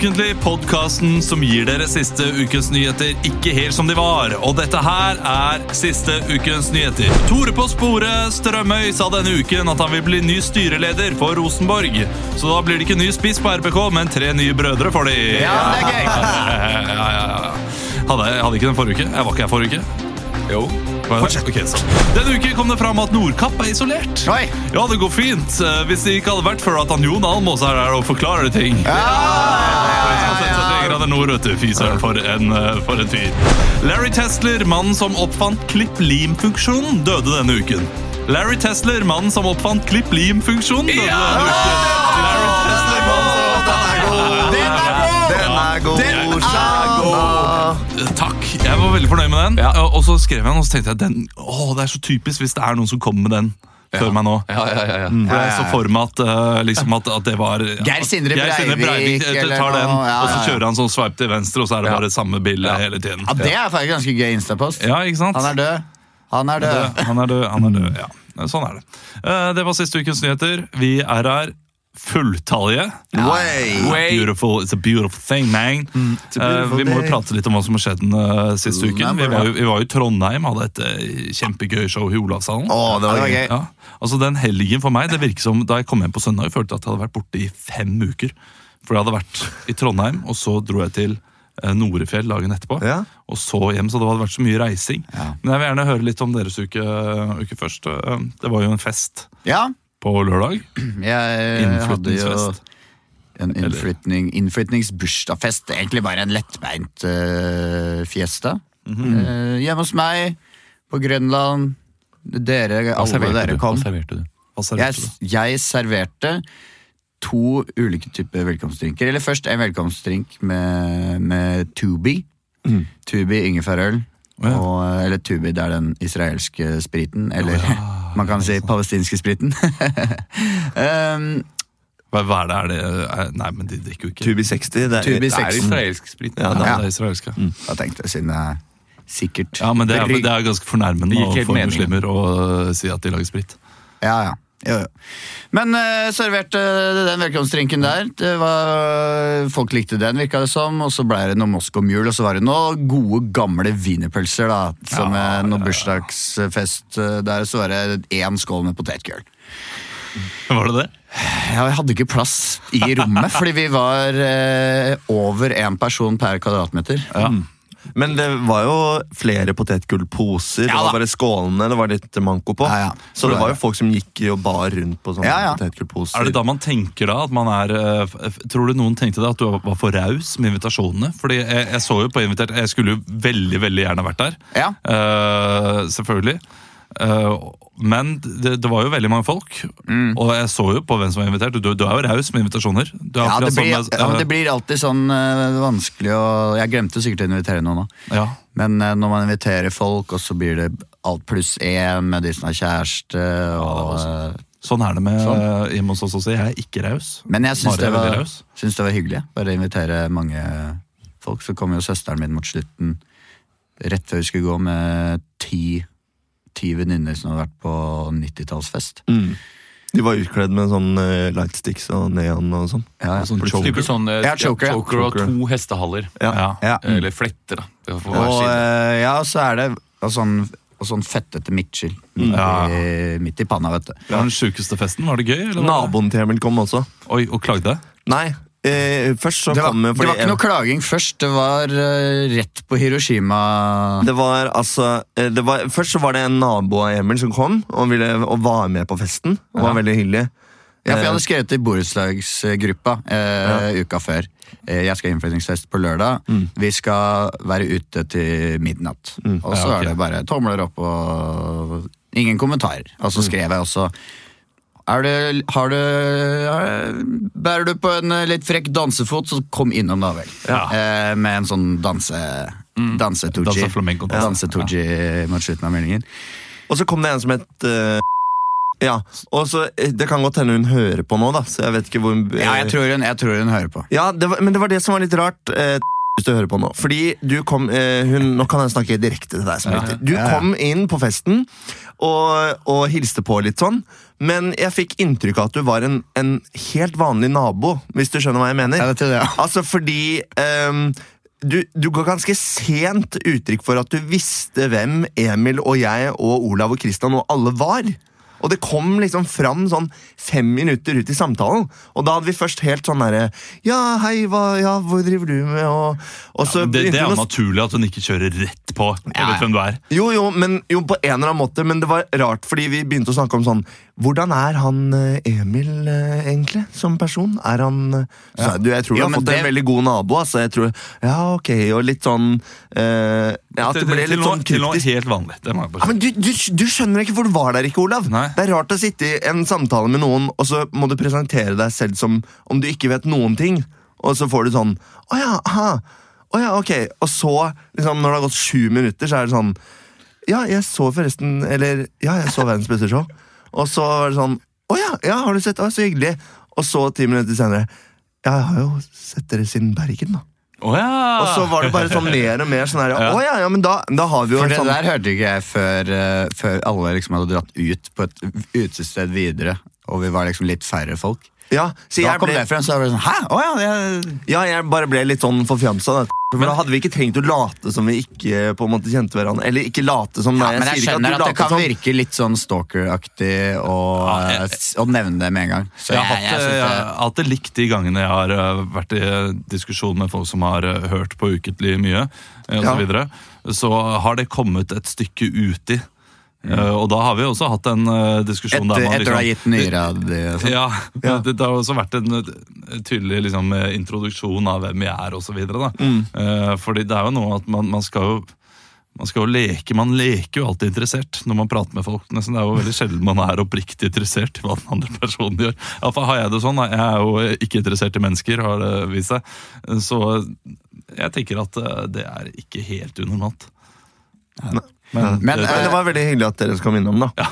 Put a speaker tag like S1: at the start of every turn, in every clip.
S1: Ukentlig, podkasten som gir dere siste ukens nyheter ikke helt som de var. Og dette her er siste ukens nyheter. Tore på sporet Strømøy sa denne uken at han vil bli ny styreleder for Rosenborg. Så da blir det ikke ny spiss på RBK, men tre nye brødre for de.
S2: Ja, det er gøy!
S1: ja, ja, ja. Hadde, jeg hadde ikke den forrige uke. Jeg var ikke her forrige uke.
S3: Jo.
S1: Fortsett. Okay, så. Denne uken kom det fram at Nordkapp er isolert.
S2: Oi.
S1: Ja, det går fint. Eh, Hvis det ikke hadde vært for at han Jon Almås er der og forklarer ting.
S2: Ja,
S1: ja, ja, grader nord, vet du. Fy søren, for en, eh, for en fyr. Larry Tesler, mannen som oppfant klipp-lim-funksjonen, døde denne uken. Larry Tesler, mannen som oppfant klipp-lim-funksjonen, døde denne uken. Larry Tesler, mannen som oppfant...
S2: Den er god!
S3: Den er god.
S2: Den er
S3: god.
S1: Takk, jeg var veldig fornøyd med den.
S3: Ja.
S1: Og så skrev jeg den, og så tenkte jeg den, å, det er så typisk hvis det er noen som kommer med den før meg nå.
S3: Ja, ja, ja, ja.
S1: For jeg så for meg at, eh, liksom at, at det var
S2: Geir Sindre
S1: Geir Sindre
S2: Breivik,
S1: eh,
S2: eller
S1: tar den,
S2: noe, ja,
S1: Og så
S2: ja, ja.
S1: kjører han sånn swipe til venstre, og så er det
S3: Ja.
S1: bare samme bilde
S3: Ja.
S1: hele tiden.
S2: Ja, Det er faktisk ganske gøy Instapost.
S1: Ja, ikke sant?
S2: Han er død. Han er død.
S1: død. Han er død. Han er død. Ja, sånn er det. Eh, Det var siste ukens nyheter. Vi er her fulltallige.
S3: Way.
S1: Beautiful, it's a beautiful thing, man.
S3: Mm, beautiful
S1: uh, vi må jo prate litt om hva som har skjedd den uh, siste uken. Vi var, jo, vi var jo i Trondheim, hadde et uh, kjempegøy show i Olavshallen.
S3: Oh, det var
S2: Ja, det var
S3: gøy.
S1: Ja, altså Den helgen for meg, det virker som da jeg kom hjem på søndag, jeg følte at jeg hadde vært borte i fem uker. For jeg hadde vært i Trondheim, og så dro jeg til eh, Norefjell dagen etterpå.
S3: Ja.
S1: Og så hjem, så det hadde vært så mye reising.
S2: Ja.
S1: Men jeg vil gjerne høre litt om deres uke, uke først. Eh, Det var jo en fest
S2: Ja,
S1: på lørdag.
S2: jeg hadde jo en innflytning, innflytningsbursdagsfest. Egentlig bare en lettbeint uh, fiesta.
S1: Mm
S2: -hmm. uh, hjemme hos meg, på Grønland. Dere, alle dere kom.
S3: serverte du?
S1: Hva
S2: Jeg,
S1: serverte du?
S2: jeg serverte to ulike typer velkomstdrinker. Eller først en velkomstdrink med, med Tubi. Tubi ingefærøl.
S1: Ja.
S2: Og, eh, eller Tubi, det er den israelske spriten. Eller man kan si palestinske spriten. um,
S1: Hva, hva er det? Er det er, nei, men de drikker jo ikke.
S3: Tubi 60. Det er,
S2: Tubi
S3: det er israelsk sprit.
S1: Ja, det
S2: Ja.
S1: er israelsk. ja.
S2: da tenkte jeg, siden det er sikkert
S1: Ja, men det er, det er ganske fornærmende å
S3: mening.
S1: muslimer å si at de lager sprit.
S2: Ja, ja. Jo, jo. Men uh, serverte den velkomstdrinken der. Det var, folk likte den, virka det som. Og så ble det noe Moskva-mjul, og så var det noen gode, gamle wienerpølser. da Som
S1: Ja,
S2: eh, noe
S1: ja, ja.
S2: bursdagsfest eh, der. Så var det én skål med potetgull.
S1: Var det det?
S2: Ja, jeg hadde ikke plass i rommet, fordi vi var uh, over én person per kvadratmeter.
S1: Ja.
S3: Men det var jo flere potetgullposer. det var bare skålene det var litt manko på.
S2: Ja, ja.
S3: Så det var jo folk som gikk og bar rundt på sånne
S2: Ja, ja.
S3: potetgullposer.
S1: Er det da man tenker da at man er uh, Tror du noen tenkte det at du var for raus med invitasjonene? Fordi jeg, jeg så jo på invitert Jeg skulle jo veldig veldig gjerne vært der.
S2: Ja.
S1: Eh, selvfølgelig. Eh, men det, det var jo veldig mange folk. Og jeg så jo på hvem som var invitert. Du, du er jo raus med invitasjoner. Er
S2: Ja, det blir,
S1: sånn
S2: ja, det blir alltid sånn uh, vanskelig å Jeg glemte sikkert å invitere noen nå.
S1: ja.
S2: Men uh, når man inviterer folk, og så blir det alt pluss én med de som har kjæreste og eh,
S1: Sånn er det med
S2: Sånn.
S1: eh, hjemme hos oss også. Jeg er ikke raus.
S2: Men jeg syns det, var- syns det var hyggelig. Bare invitere mange folk. Så kom jo søsteren min mot slutten, rett før vi skulle gå, med ti, ti venninner som hadde vært på 90-tallsfest.
S3: Mm. De var utkledd med sånn uh, lightsticks og neon og sånn.
S2: Ja, ja.
S1: Sånn choker.
S4: Sånn eh,
S2: Ja, choker, ja.
S4: choker og to hestehaller.
S3: Ja.
S1: Ja.
S2: Ja.
S4: Eller fletter, da.
S2: Og, eh, ja, så er det og sånn, og sånn fettete midtskill midt,
S1: Ja.
S2: i, midt i panna, vet du.
S1: Ja, den sjukeste festen. Var det gøy? Eller
S3: Naboen til Emil kom også.
S1: Oi, og klagde?
S3: Nei, eh, først så
S2: Det var,
S3: kom
S2: det var ikke noe klaging først, det var eh, rett på Hiroshima.
S3: Det var altså eh, det var, Først så var det en nabo av Emil som kom og, ville, og var med på festen. Og var veldig hyggelig.
S2: Ja, for jeg
S3: Eh,
S2: hadde skrevet i borettslagsgruppa eh, uka før. Eh, jeg skal ha innflyttingsfest på lørdag. Vi skal være ute til midnatt. Og så
S1: Ja, okay.
S2: er det bare tomler opp og ingen kommentarer. Og så skrev jeg også er det, har du, er, Bærer du på en eh, litt frekk dansefot, så kom innom, da vel.
S1: Ja.
S2: Eh, med en sånn danse... Danse-toji.
S1: Danse flamenco.
S2: Danse-toji mot slutten av meldingen.
S3: Og så kom det en som het uh, Ja, og så eh, Det kan godt hende hun hører på nå, da. Så jeg vet ikke hvor
S2: Ja, jeg tror hun, jeg tror hun hører på.
S3: Ja, det var, Men det var det som var litt rart. Uh, hvis du hører på nå. Fordi du kom eh, hun, Nå kan jeg snakke direkte til deg som lytter. Du kom inn på festen og, og hilste på litt sånn, men jeg fikk inntrykk av at du var en, en helt vanlig nabo, hvis du skjønner hva jeg mener.
S2: Ja, det tror jeg.
S3: Altså fordi um, du, du ga ganske sent uttrykk for at du visste hvem Emil og jeg og Olav og Kristian og alle var. Og det kom liksom fram sånn fem minutter ut i samtalen. Og da hadde vi først helt sånn derre Ja, hei, hva, ja, hvor driver du med? Og, og så
S1: Det, det er jo naturlig at hun ikke kjører rett på. Jeg vet hvem du er.
S3: jo, jo, men jo, på en eller annen måte, men det var rart, fordi vi begynte å snakke om sånn Hvordan er han eh, Emil eh, egentlig, som person? Er han eh, så, du, Jeg tror du
S2: ja,
S3: har fått
S2: det-
S3: en veldig god nabo, altså. Jeg tror, ja, ok, og litt sånn uh, Ja, at det ble litt
S1: noe,
S3: kryptisk.
S1: til noe helt vanlig.
S3: Ja, men du, du, du skjønner ikke hvor du var der ikke, Olav.
S1: Nei.
S3: Det er rart å sitte i en samtale med noen, og så må du presentere deg selv som om du ikke vet noen ting. Og så får du sånn Å ja, aha. Å ja, ok. Og så, liksom, når det har gått sju minutter, så er det sånn Ja, jeg så forresten Eller ja, jeg så Verdens beste show. Og så var det sånn Å ja, ja, har du sett? Å, så hyggelig. Og så ti minutter senere Ja, jeg har jo sett dere siden Bergen, da.
S1: Oh, ja!
S3: Og så var det bare sånn mer og mer sånn her
S1: Ja.
S3: Oh, ja, ja, men da, da har vi jo
S2: For
S3: en
S2: det
S3: sånn
S2: der hørte ikke jeg før, uh, før alle liksom hadde dratt ut på et utested videre, og vi var liksom litt færre folk.
S3: Ja, så
S2: Da
S3: jeg
S2: kom
S3: ble,
S2: det frem, så jeg ble sånn Hæ? Å ja, det,
S3: Ja, jeg bare ble litt sånn forfjamsa. Men da hadde vi ikke trengt å late som vi ikke på en måte kjente hverandre. Eller ikke late som
S2: ja, Men jeg skjønner
S3: at,
S2: at det kan
S3: som.
S2: virke litt sånn stalkeraktig å,
S1: Ja, jeg-
S2: eh, nevne det med en gang. Så
S1: jeg har hatt, det- hatt det likt de gangene jeg har eh, vært i eh, diskusjon med folk som har eh, hørt på Ukentlig mye,
S3: osv.
S1: så videre, så har det kommet et stykke uti. Eh, Og da har vi også hatt en uh, diskusjon
S2: etter,
S1: der man
S2: etter å har
S1: liksom
S2: gitt nyra di og sånn.
S1: ja, Det, det har også vært en eh, tydelig liksom, eh, introduksjon av hvem jeg er osv.
S3: Mm.
S1: Uh, fordi det er jo noe at man, man skal jo man skal jo leke, man leker jo alltid interessert når man prater med folk. Nesten. Det er jo veldig sjelden man er oppriktig interessert i hva den andre personen gjør. Iallfall har jeg det sånn. Jeg er jo ikke interessert i mennesker, har det vist seg. Så jeg tenker at eh, det er ikke helt unormalt. Men,
S2: Men,
S3: Men
S2: eh,
S3: det var veldig hyggelig at dere kom innom, da.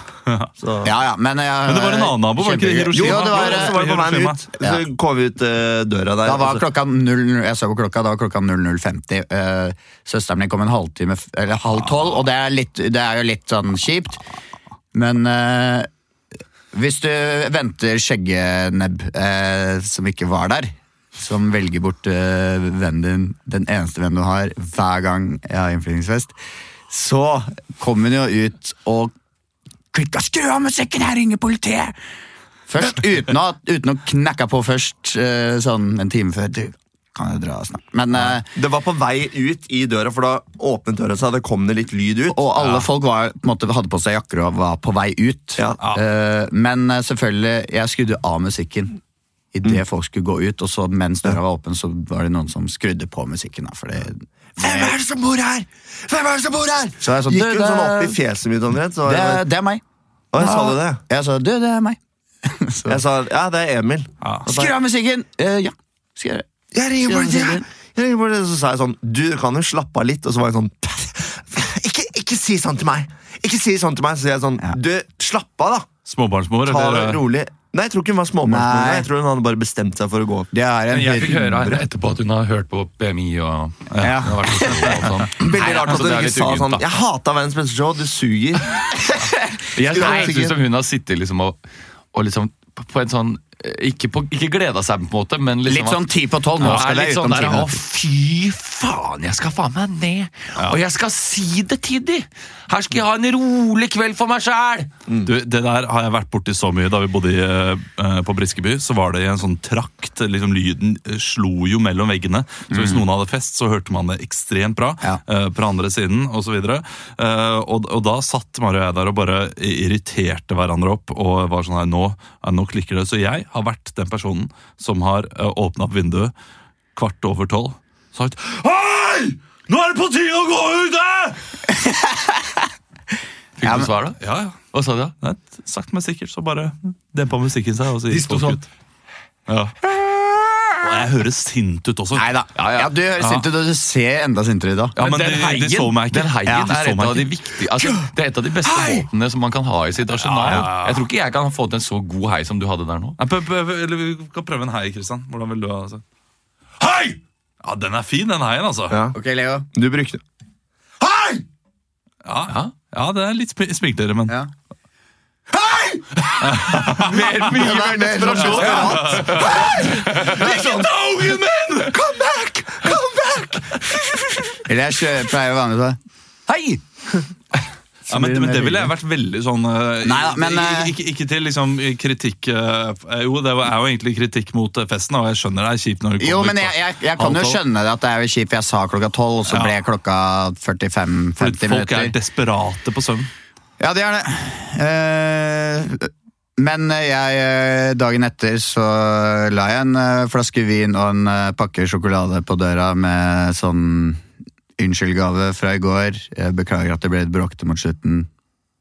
S3: Så.
S2: Ja, ja, men, jeg,
S1: Men det var en annen nabo, var det ikke det? Hiroshima?
S2: Jo, det var,
S3: Og så var det på veien ut. Så kom vi ut eh, døra der.
S2: Da var klokka 0, jeg så på klokka, da var klokka 00.50. Eh, søsteren min kom en halvtime, eller halv tolv, og det er, litt, det er jo litt sånn kjipt. Men uh, hvis du venter skjeggenebb eh, som ikke var der, som velger bort eh, vennen din, den eneste vennen du har, hver gang jeg har innflyttingsfest, så kom hun jo ut og klikka 'skru av musikken, her ringer politiet'! Først, uten å, uten å knekke på først, eh, sånn en time før. Du, kan jeg dra snart? Men, eh,
S3: Det var på vei ut i døra, for da åpnet døra seg, det kom det litt lyd ut.
S2: og alle folk var, på en måte, hadde på seg jakker og var på vei ut.
S3: Ja.
S2: Eh, men selvfølgelig, jeg skrudde av musikken idet folk skulle gå ut, og så mens døra var åpen, så var det noen som skrudde på musikken. Da, for det,
S3: Hvem er det som bor her?! Hvem er det som bor her?!
S2: Så jeg sa,
S3: Gikk hun sånn opp i fjeset mitt omtrent. Så
S2: det,
S3: jeg,
S2: det er meg.
S3: Å, jeg sa du det?
S2: Jeg sa du, det er meg. så,
S3: Jeg sa ja, det er Emil.
S1: Ja.
S3: Og så-
S2: Skru av musikken! Eh, ja, skal jeg gjøre.
S3: Jeg ringer politiet! Jeg ringer politiet! Så sa jeg sånn Du kan jo slappe av litt. Og så var jeg sånn Ikke, ikke si sånn til meg! Ikke si sånn til meg! Så sier jeg sånn
S2: Ja.
S3: Du, slapp av, da!
S1: Småbarnsmor,
S3: Ta det
S1: eller?
S3: rolig. Nei, jeg tror ikke hun var småbarnsmor.
S2: Nei.
S3: Jeg tror hun hadde bare bestemt seg for å gå.
S2: Det er en
S4: Men jeg fikk høre her
S2: henne
S4: etterpå at hun har hørt på BMI og
S2: Ja.
S4: har vært og sånn.
S3: Veldig rart
S4: altså,
S3: at
S4: det
S3: hun
S4: er
S3: ikke
S4: litt
S3: sa sånn
S4: da.
S3: Jeg hata Verdens beste show, du suger.
S4: Jeg
S3: Skulle sikkert-
S4: ut som hun har sittet liksom og, og liksom på en sånn ikke, på, ikke gleda seg, på en måte, men liksom
S2: Litt sånn ti på tolv. Nå
S4: Ja,
S2: skal jeg
S4: sånn der, Å, fy faen, jeg skal faen meg ned! Og jeg skal si det til de! Her skal jeg ha en rolig kveld for meg sjæl!
S1: Du, det der har jeg vært borti så mye. Da vi bodde i, uh, på Briskeby, så var det i en sånn trakt. liksom Lyden eh, slo jo mellom veggene. Så hvis noen hadde fest, så hørte man det ekstremt bra.
S2: Ja.
S1: uh, på andre siden, og så. Eh, og, og da satt Mari og jeg der og bare irriterte hverandre opp og var sånn her, nå, nå klikker det. Så jeg har vært den personen som har uh, åpna opp vinduet kvart over tolv. Sagt Hei! Nå er det på tide å gå ut! eh!»
S4: Fikk
S2: Ja,
S4: du svar, da?
S1: Ja, ja.
S4: Hva sa du? da?
S1: Nei, sagt, men sikkert så bare dempa musikken seg. Og så
S4: De sto sånn.
S1: ut. Ja. Og jeg høres sint ut også.
S2: Nei da.
S4: Ja, ja.
S2: Ja, du høres
S1: Ja.
S2: sint ut, og du ser enda sintere ut da.
S1: Ja, men
S4: den
S1: de- de
S4: heien,
S1: så meg ikke.
S4: Den heien er et av de viktige altså, Det er et av de beste våpnene som man kan ha i sitt arsenal.
S1: Ja, ja, ja.
S4: Jeg tror ikke jeg kan få til en så god hei som du hadde der nå.
S1: Eller vi kan prøve en hei, Kristian. Hvordan vil du ha det? Hei! Ja, Den er fin, den heien, altså.
S3: Ja.
S2: Ok, Leo.
S3: Du brukte Hei!
S1: Ja, ja det er litt sp- smiklere, men
S2: Ja.
S4: Mer, mye mer desperasjon.
S3: Ikke ta ungen min! Come back! Come back!
S2: Eller jeg pleier med på Hei!
S1: Ja, men, men det ville jeg vært veldig sånn eh,
S2: Neida, men,
S1: ikke,
S2: eh,
S1: ikke, ikke til liksom kritikk eh, Jo, det er jo egentlig kritikk mot festen, og jeg skjønner det er kjipt når det kommer
S2: Jo, men jeg, jeg, jeg kan jo skjønne det at det er kjipt, jeg sa klokka tolv, og så
S1: Ja.
S2: ble klokka 45-50
S1: minutter. folk er desperate på søvn.
S2: Ja, det er det. Eh, men jeg, eh, dagen etter så la jeg en eh, flaske vin og en pakke sjokolade på døra med sånn unnskyldgave fra i går. Jeg beklager at det ble et bråkete mot slutten.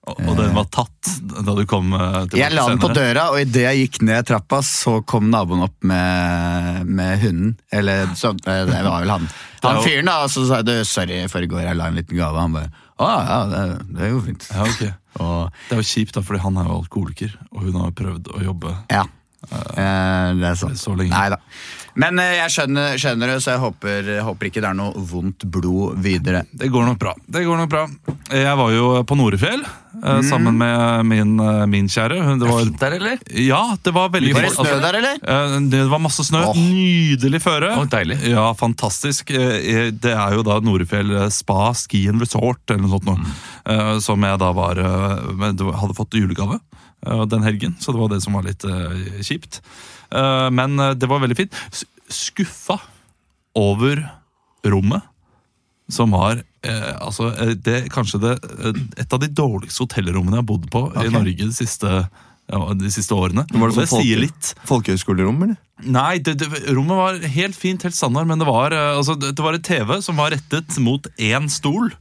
S1: Og, og den var tatt da du kom Til tilbake
S2: Jeg la den på døra, og idet jeg gikk ned trappa, så kom naboen opp med, med hunden. Eller så, det var vel han. Han fyren, da, og så sa jeg sorry for i går, jeg la en liten gave. Han bare å ja, det, det går fint.
S1: Ja, ok.
S2: Og
S1: Det er jo kjipt, da, fordi han er jo alkoholiker, og hun har prøvd å jobbe
S2: ja. Eh, det er sant.
S1: så lenge.
S2: Nei da. Men eh, jeg skjønner, skjønner det, så jeg håper, håper ikke det er noe vondt blod videre.
S1: Det går nok bra. Det går nok bra. Jeg var jo på Norefjell Mm. sammen med min, eh, min kjære. Hun- Det var,
S4: Fint der, eller?
S1: ja, det var veldig
S2: Var det snø der, eller?
S1: Eh, Det var masse snø.
S2: Åh.
S1: Nydelig føre.
S4: Åh, deilig.
S1: Ja, fantastisk. Eh, Det er jo da Norefjell Spa Ski and Resort, eller noe sånt noe. Mm. Som jeg da var eh, hadde fått julegave eh, den helgen, så det var det som var litt eh, kjipt. Eh, Men eh, det var veldig fint. Skuffa over rommet, som var eh, altså, eh, det, kanskje det, et av de dårligste hotellrommene jeg har bodd på i Norge de siste, ja, de siste årene.
S3: Var det
S1: det
S3: folke,
S1: sier litt.
S3: Folkehøyskolerom, eller?
S1: Nei, det, det, rommet var helt fint, helt standard, men det var, altså, det, det var et TV som var rettet mot én stol.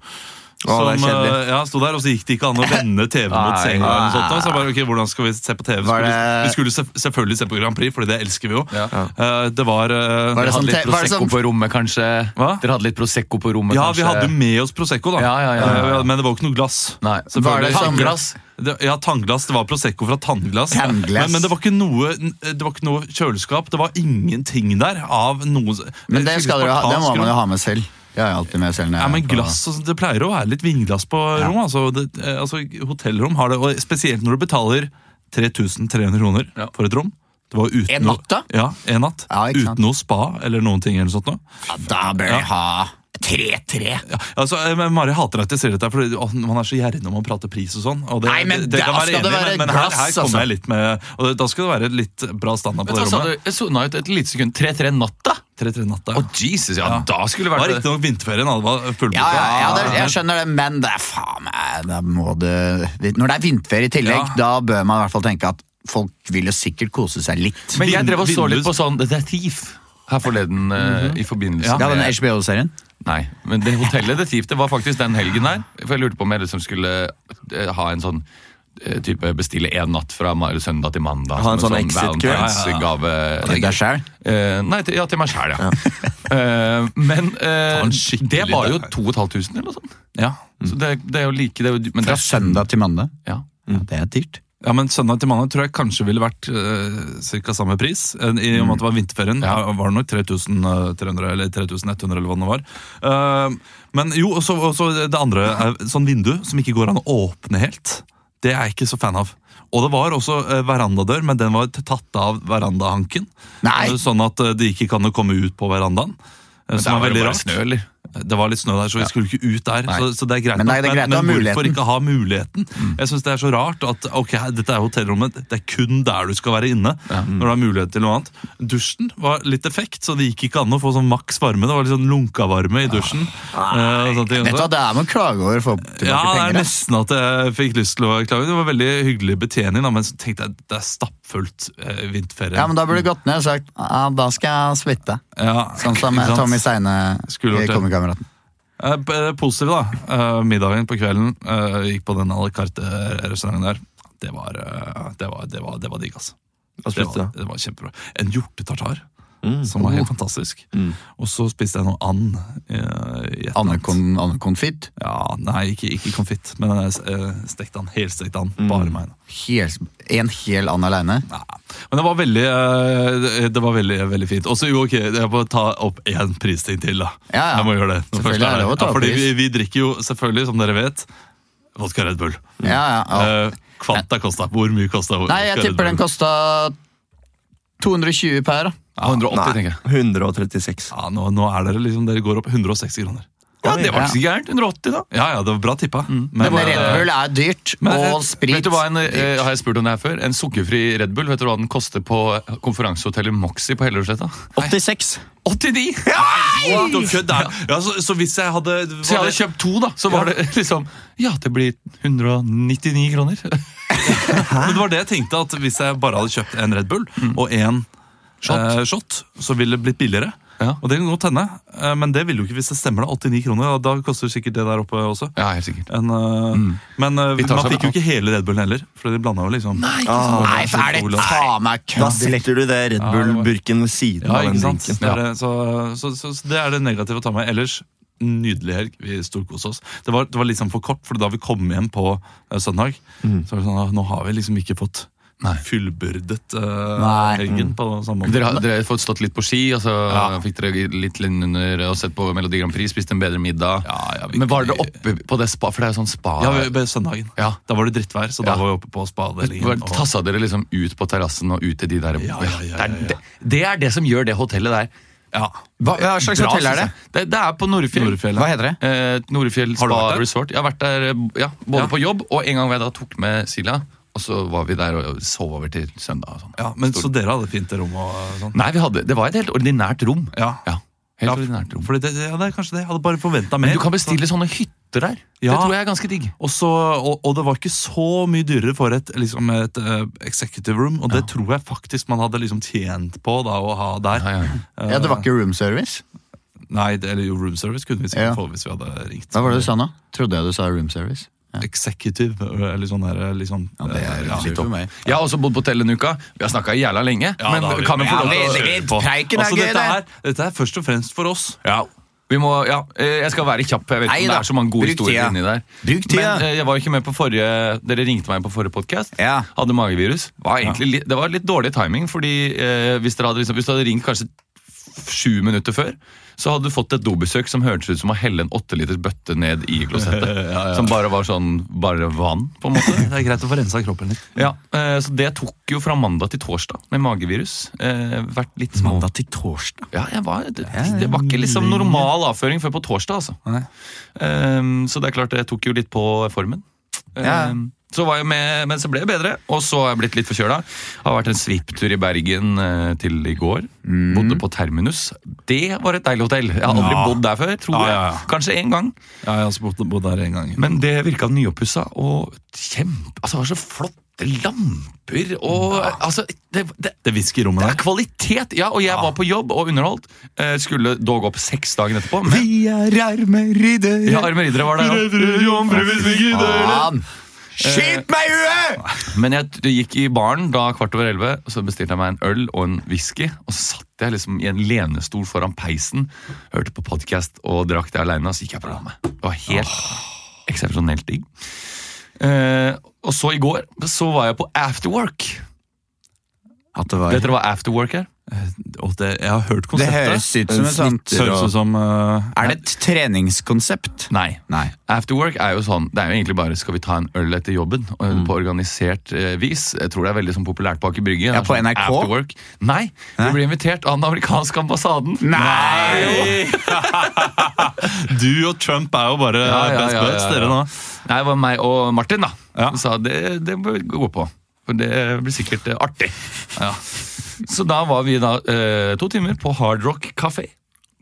S3: Å,
S1: som, eh, ja, sto der, Og så gikk det ikke an å vende TV mot senga. eller noe sånt, da. Så jeg bare, ok, hvordan skal vi se på TV? Skulle,
S2: det-
S1: Vi skulle selv- selvfølgelig se på Grand Prix, Fordi det elsker vi jo.
S4: Ja.
S1: Eh, det var, uh,
S2: Var det sånn te- var det
S4: Prosecco
S2: sånn-
S4: på rommet, kanskje?
S1: Hva?
S4: Dere hadde litt Prosecco på rommet,
S1: Ja, vi
S4: kanskje?
S1: hadde med oss Prosecco, da.
S4: Ja, ja, ja, ja, ja.
S1: Eh, Men det var jo ikke noe glass.
S4: Nei.
S1: Selvfølgelig.
S2: Var det sånn-
S4: Tannglass?
S1: Det, ja, tannglass. Det var Prosecco fra tannglass.
S2: Tannglass.
S1: Men, men det, var ikke noe, det var ikke noe kjøleskap. Det var ingenting der av noe
S2: Men det, skal dere ha, det må man jo ha med selv. Det er alltid med selv. når
S1: Ja, men glass, på- Det pleier å være litt vinglass på rom. Altså, det, eh, altså, hotellrom har det, og spesielt når du betaler 3300 kroner
S4: Ja.
S1: for et rom. Det var uten
S2: En natt, da?
S1: Ja, en natt.
S2: Ja,
S1: uten noe spa eller noen ting. eller sånt noe.
S2: Ja, da bør jeg ha 3-3.
S1: Ja, altså, eh, men Mari hater at jeg sier dette, for man er så gjerrig når man prater pris og sånn. Og det,
S2: Nei, men
S1: det, det
S2: da skal det
S1: enig,
S2: være
S1: men, men her,
S2: glass,
S1: her kommer
S2: altså.
S1: jeg litt med og Da skal det være litt bra standard på
S4: men,
S1: det rommet.
S4: du? Jeg sona ut et lite sekund. 3-3 natta?
S1: 3-3 natt,
S4: Å,
S1: ja.
S4: Jesus, ja,
S1: Ja.
S4: da skulle det
S1: Det var
S4: vært
S1: riktignok vinterferien. Det var fullboka.
S2: Ja, ja, ja det, jeg skjønner det, men det er faen meg da må det, Når det er vinterferie i tillegg,
S1: Ja.
S2: da bør man i hvert fall tenke at folk vil jo sikkert kose seg litt.
S4: Men jeg drev og så litt på sånn The Thief her forleden eh, i forbindelse
S2: Ja, den HBO-serien.
S4: Nei, men det hotellet The Thief, det var faktisk den helgen der. For jeg lurte på om jeg liksom skulle eh, ha en sånn type bestille én natt fra søndag til mandag.
S3: Ha en sånn, sånn?
S4: Valentinsgave.
S2: Til deg sjæl.
S4: Eh, nei, til, ja, til meg sjæl, ja. uh, men eh,
S1: skikkelig
S4: det var jo
S1: dag.
S4: 2500 eller noe sånt.
S1: Ja.
S4: Så det, det er jo like det er jo, men det
S2: Fra
S4: er,
S2: søndag til mandag.
S4: ja.
S2: Ja, det er dyrt.
S1: Ja, men Søndag til mandag tror jeg kanskje ville vært uh, ca. samme pris. Eh, I og med at det var vinterferien,
S4: Ja.
S1: var det nok 3300 eller 3100 eller hva det var. Uh, men jo, og så det andre er sånn vindu som ikke går an å åpne helt. Det er jeg ikke så fan av. Og det var også eh, verandadør, men den var tatt av verandahanken.
S2: Nei.
S1: Eh, Sånn at de det ikke kan komme ut på verandaen. eh,
S4: Men
S1: Som er veldig rart.
S4: snø, eller?
S1: Det var litt snø der, så vi skulle ikke ut der. Så, så det er greit
S2: Men er- det er greit
S1: men, men hvorfor ikke ha muligheten? Jeg synes det er så rart at ok, dette er hotellrommet, det er kun der du skal være inne. Når du har mulighet til noe annet. Dusjen var litt effekt, så det gikk ikke an å få sånn maks varme. Det var litt sånn lunka-varme i dusjen. Ja.
S2: Vet du hva, Det er med å klage over tilbake
S1: Ja, det er nesten at jeg fikk lyst til å klage. Det var veldig hyggelig betjening, da, men så tenkte jeg det er stappfullt eh, vinterferie.
S2: Ja, men Da burde du gått ned og sagt ja, da skal jeg splitte.
S1: Ja,
S2: Sånn som? Tommy
S1: Skulle
S2: i
S1: gjort det.
S2: Komikameraten.
S1: Eh, eh, Positiv, da. Eh, Middagen på kvelden. eh, Gikk på den la carte-restauranten der. Det var, det var, det var, det var digg, altså. Det var, det var kjempebra. En hjortetartar. Som var helt fantastisk. Og så spiste jeg noe and. eh, i et eller annet.
S2: Andekon- Andekonfitt.
S1: Ja, Nei, ikke, ikke konfitt, men uh, stekt and. Helstekt and. Bare meg. da.
S2: Hel- En hel and aleine.
S1: Ja. Men det var veldig eh, det- Det var veldig, veldig fint. Og så, jo, ok, jeg må ta opp én pristing til, da.
S2: Ja, ja.
S1: Jeg må gjøre det.
S2: Selvfølgelig er det å ta
S1: ja, fordi vi, vi drikker jo selvfølgelig, som dere vet, vodka Red Bull.
S2: Ja, ja, ja.
S1: Eh, Kvanta kosta. Hvor mye kosta
S2: Nei, jeg tipper den kosta 220 per. da.
S4: 180, tenker jeg.
S3: 136.
S1: Ja, nå, nå er dere liksom, dere går opp 160 kroner.
S4: Ja, Det var ikke så gærent. 180, da.
S1: Ja, ja, det var bra tippa. Men,
S2: Men
S1: eh,
S2: Red Bull er dyrt,
S1: Men,
S2: og sprit
S4: Vet du hva en, eh, har jeg spurt om det her før? En sukkerfri Red Bull, vet du hva den koster på konferansehotellet Moxie på Hellerudsletta?
S2: 86.
S4: 89!
S1: What the fuck, der. Ja, så, så hvis jeg hadde
S4: Så jeg hadde kjøpt to, da. Så var det liksom Ja, det blir 199 kroner.
S1: Men det var det jeg tenkte, at hvis jeg bare hadde kjøpt en Red Bull og en
S4: Shot.
S1: eh, shot, så ville det blitt billigere.
S4: Ja.
S1: Og det kan godt hende, eh, men det vil jo ikke hvis det stemmer. da, 89 kroner, og Da koster det sikkert det der oppe også.
S4: Ja, helt sikkert.
S1: En, mm. Men eh,
S4: Vi
S1: man fikk jo ikke hele Red Bullen heller, for de blanda jo liksom
S4: Nei, ikke
S3: Ah.
S2: Nei, for er det ta meg
S3: Da
S2: kødd?
S3: setter du det Red Bull-burken ved siden
S1: Ja,
S3: av den drinken.
S1: Det er, så, så, så, så det er det negative å ta med. Ellers nydelig helg. Vi storkoste oss. Det var, det var sånn for kort, for da vi kom hjem på eh, søndag, så var det sånn at nå har vi liksom ikke fått
S4: Nei.
S1: fullbyrdet uh,
S2: Nei.
S1: helgen på samme måte.
S4: Dere har, dere har fått stått litt på ski, og så
S1: Ja.
S4: fikk dere litt under og sett på Melodi Grand Prix, spist en bedre middag.
S1: Ja, ja, vi-
S4: Men var dere oppe på det spa, for det er jo sånn spa
S1: Ja, vi- på søndagen.
S4: Ja.
S1: Da var det drittvær, så
S4: Ja.
S1: da var vi oppe på spadelingen.
S4: Var- Tassa dere liksom ut på terrassen og ut til de der
S1: Ja, ja, ja, ja,
S4: Det, er, det, det er det som gjør det hotellet der
S1: Ja.
S2: Hva, hva slags
S4: bra,
S2: hotell er det?
S4: Det, det er på Nordfjell.
S1: Nordfjell.
S2: Hva heter det?
S4: Eh, Nordfjell Spa? Resort. Jeg har vært der eh, ja, både
S1: Ja.
S4: på jobb og en gang hvor jeg da tok med Silja. Og så var vi der og sov over til søndag. Og sånn.
S1: ja, men Så dere hadde fint rom og sånn?
S4: Nei, vi hadde, det var et helt ordinært rom.
S1: Ja.
S4: helt
S1: Ja,
S4: ordinært rom.
S1: Fordi det, ja, det er kanskje det. Jeg hadde bare forventa mer.
S4: Men du kan bestille sånne hytter der.
S1: Ja.
S4: Det tror jeg er ganske digg.
S1: Og, så, og, og det var ikke så mye dyrere for et, liksom et uh, executive room, og det tror jeg faktisk man hadde liksom tjent på da, å ha der.
S4: Ja, ja.
S1: Eh,
S2: Ja, Det var ikke room service?
S1: Nei, det, eller jo, room service kunne vi sikkert
S2: Ja.
S1: få hvis vi hadde ringt.
S2: Hva var det du sa nå? Trodde jeg du sa room service.
S1: Executive, eller sånn der, liksom,
S2: Ja, det er ja, litt for meg.
S4: Jeg har også bodd på hotell en uke. Vi har snakka jævla lenge.
S1: Ja,
S4: men
S1: vi-
S4: kan vi få lov til å kjøre på?
S2: Preiken er
S1: Altså,
S2: gøy,
S1: dette,
S2: det!
S1: er, dette er først og fremst for oss.
S4: Ja. Vi må, ja, eh, jeg skal være kjapp. Jeg vet
S2: Nei
S4: ikke om det er så mange gode
S2: Bruk
S4: historier
S2: tida.
S4: inni der.
S2: Bruk tida.
S4: Men eh, jeg var ikke med på forrige Dere ringte meg på forrige podkast.
S2: Ja.
S4: Hadde magevirus. Var egentlig ja. det var litt dårlig timing, fordi eh, hvis, dere hadde, liksom, hvis dere hadde ringt kanskje sju minutter før, så hadde du fått et dobesøk som hørtes ut som å helle en åtte liters bøtte ned i klosettet.
S1: Ja, ja.
S4: Som bare var sånn bare vann, på en måte.
S1: Det er greit å få rensa kroppen litt.
S4: Ja, eh, Så det tok jo fra mandag til torsdag med magevirus. Eh, vært litt små.
S2: Mandag til torsdag.
S4: Ja, jeg var, det, det var ikke liksom normal avføring før på torsdag, altså. Ehm, så det er klart, det tok jo litt på formen.
S2: Ja.
S4: Så var jeg med, men så ble det bedre, og så har jeg blitt litt forkjøla. Har vært en svipptur i Bergen eh, til i går. Bodde på Terminus. Det var et deilig hotell. Jeg har aldri
S1: Ja.
S4: bodd der før, tror
S1: Ja, ja, jeg.
S4: Kanskje én gang.
S1: Ja, jeg har også bodd, bodd der en gang.
S4: Men det virka nyoppussa og kjempe... Altså, det var så flotte lamper og Altså, det, det,
S1: Det hvisker i rommet der.
S4: det er kvalitet! Ja, og jeg var på jobb og underholdt. Eh, skulle dog opp seks dagen etterpå. Men
S2: Vi er armeriddere!
S4: ja, Arme Riddere var der òg.
S2: Faen! Skyt meg i huet!
S4: Men jeg gikk i baren da kvart over elleve, og så bestilte jeg meg en øl og en whisky. Og så satt jeg liksom i en lenestol foran peisen, hørte på podkast og drakk det aleine. Og så gikk jeg på rommet. Det var helt eksepsjonelt digg. Uh, og så i går så var jeg på afterwork.
S2: At det var
S4: Vet dere hva afterwork er?
S1: Og det, jeg har hørt
S2: Det høres ut som et sånt
S1: Høres ut som uh,
S2: Er det et treningskonsept?
S4: Nei.
S2: Nei.
S4: Afterwork er jo sånn, det er jo egentlig bare skal vi ta en øl etter jobben, Mm. på organisert uh, vis. Jeg tror det er veldig sånn populært bak i Brygge.
S2: Ja, på
S4: sånn
S2: NRK?
S4: Afterwork. Nei, vi ble invitert av den amerikanske ambassaden.
S2: Nei!
S1: Du og Trump er jo bare
S4: Ja, ja,
S1: best
S4: ja,
S1: buds,
S4: ja,
S1: dere nå.
S4: Nei, det var meg og Martin da,
S1: Ja.
S4: som sa det, det bør vi gå på. Det blir sikkert eh, artig.
S1: Ja.
S4: Så da var vi da eh, to timer på Hard Rock Café.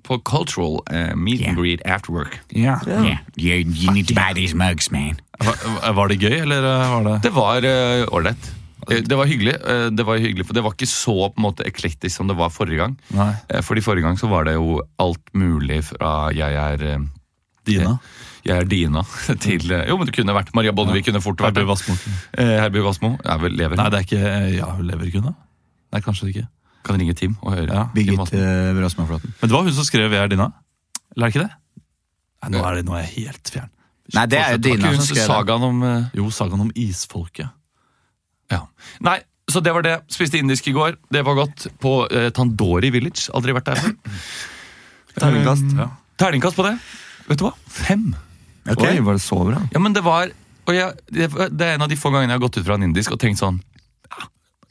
S4: På Cultural eh, Meet and Greet Afterwork.
S1: Ja.
S2: Yeah. You, you need to buy these mugs, man.
S1: Var, var det gøy, eller eh, var det
S4: Det var eh, ålreit. Eh, det var hyggelig, det var hyggelig, for det var ikke så på en måte eklektisk som det var forrige gang.
S1: Nei.
S4: Fordi Forrige gang så var det jo alt mulig fra jeg er
S1: Dina?
S4: Jeg er Dina til eh, Jo, men det kunne vært Maria Bonnevie. kunne fort vært
S1: Herbjørg
S4: det.
S1: Wassmo.
S4: Eh, Herbjørg Wassmo er vel lever.
S1: Nei, det er ikke Ja, hun lever hun, da? Nei, kanskje ikke.
S4: Kan ringe Tim og høre. Ja,
S2: Birgit Rasmaflaten.
S1: Men det var hun som skrev 'Jeg er dina'? Eller er det ikke det? Nei, nå er, det, nå er jeg helt fjern.
S2: Nei, det er jo
S4: Det
S2: Dina som skrev det.
S4: sagaen om eh,
S1: Jo, sagaen om isfolket.
S4: Ja. Nei, så det var det. Spiste indisk i går. Det var godt. På eh, Tandori Village. Aldri vært der før.
S3: Terningkast.
S1: Ja.
S4: Terningkast på det. Vet du hva? Fem.
S2: Ok.
S3: Oi, var det så bra?
S4: Ja, men det var og jeg, det, det er en av de få gangene jeg har gått ut fra en indisk og tenkt sånn ja,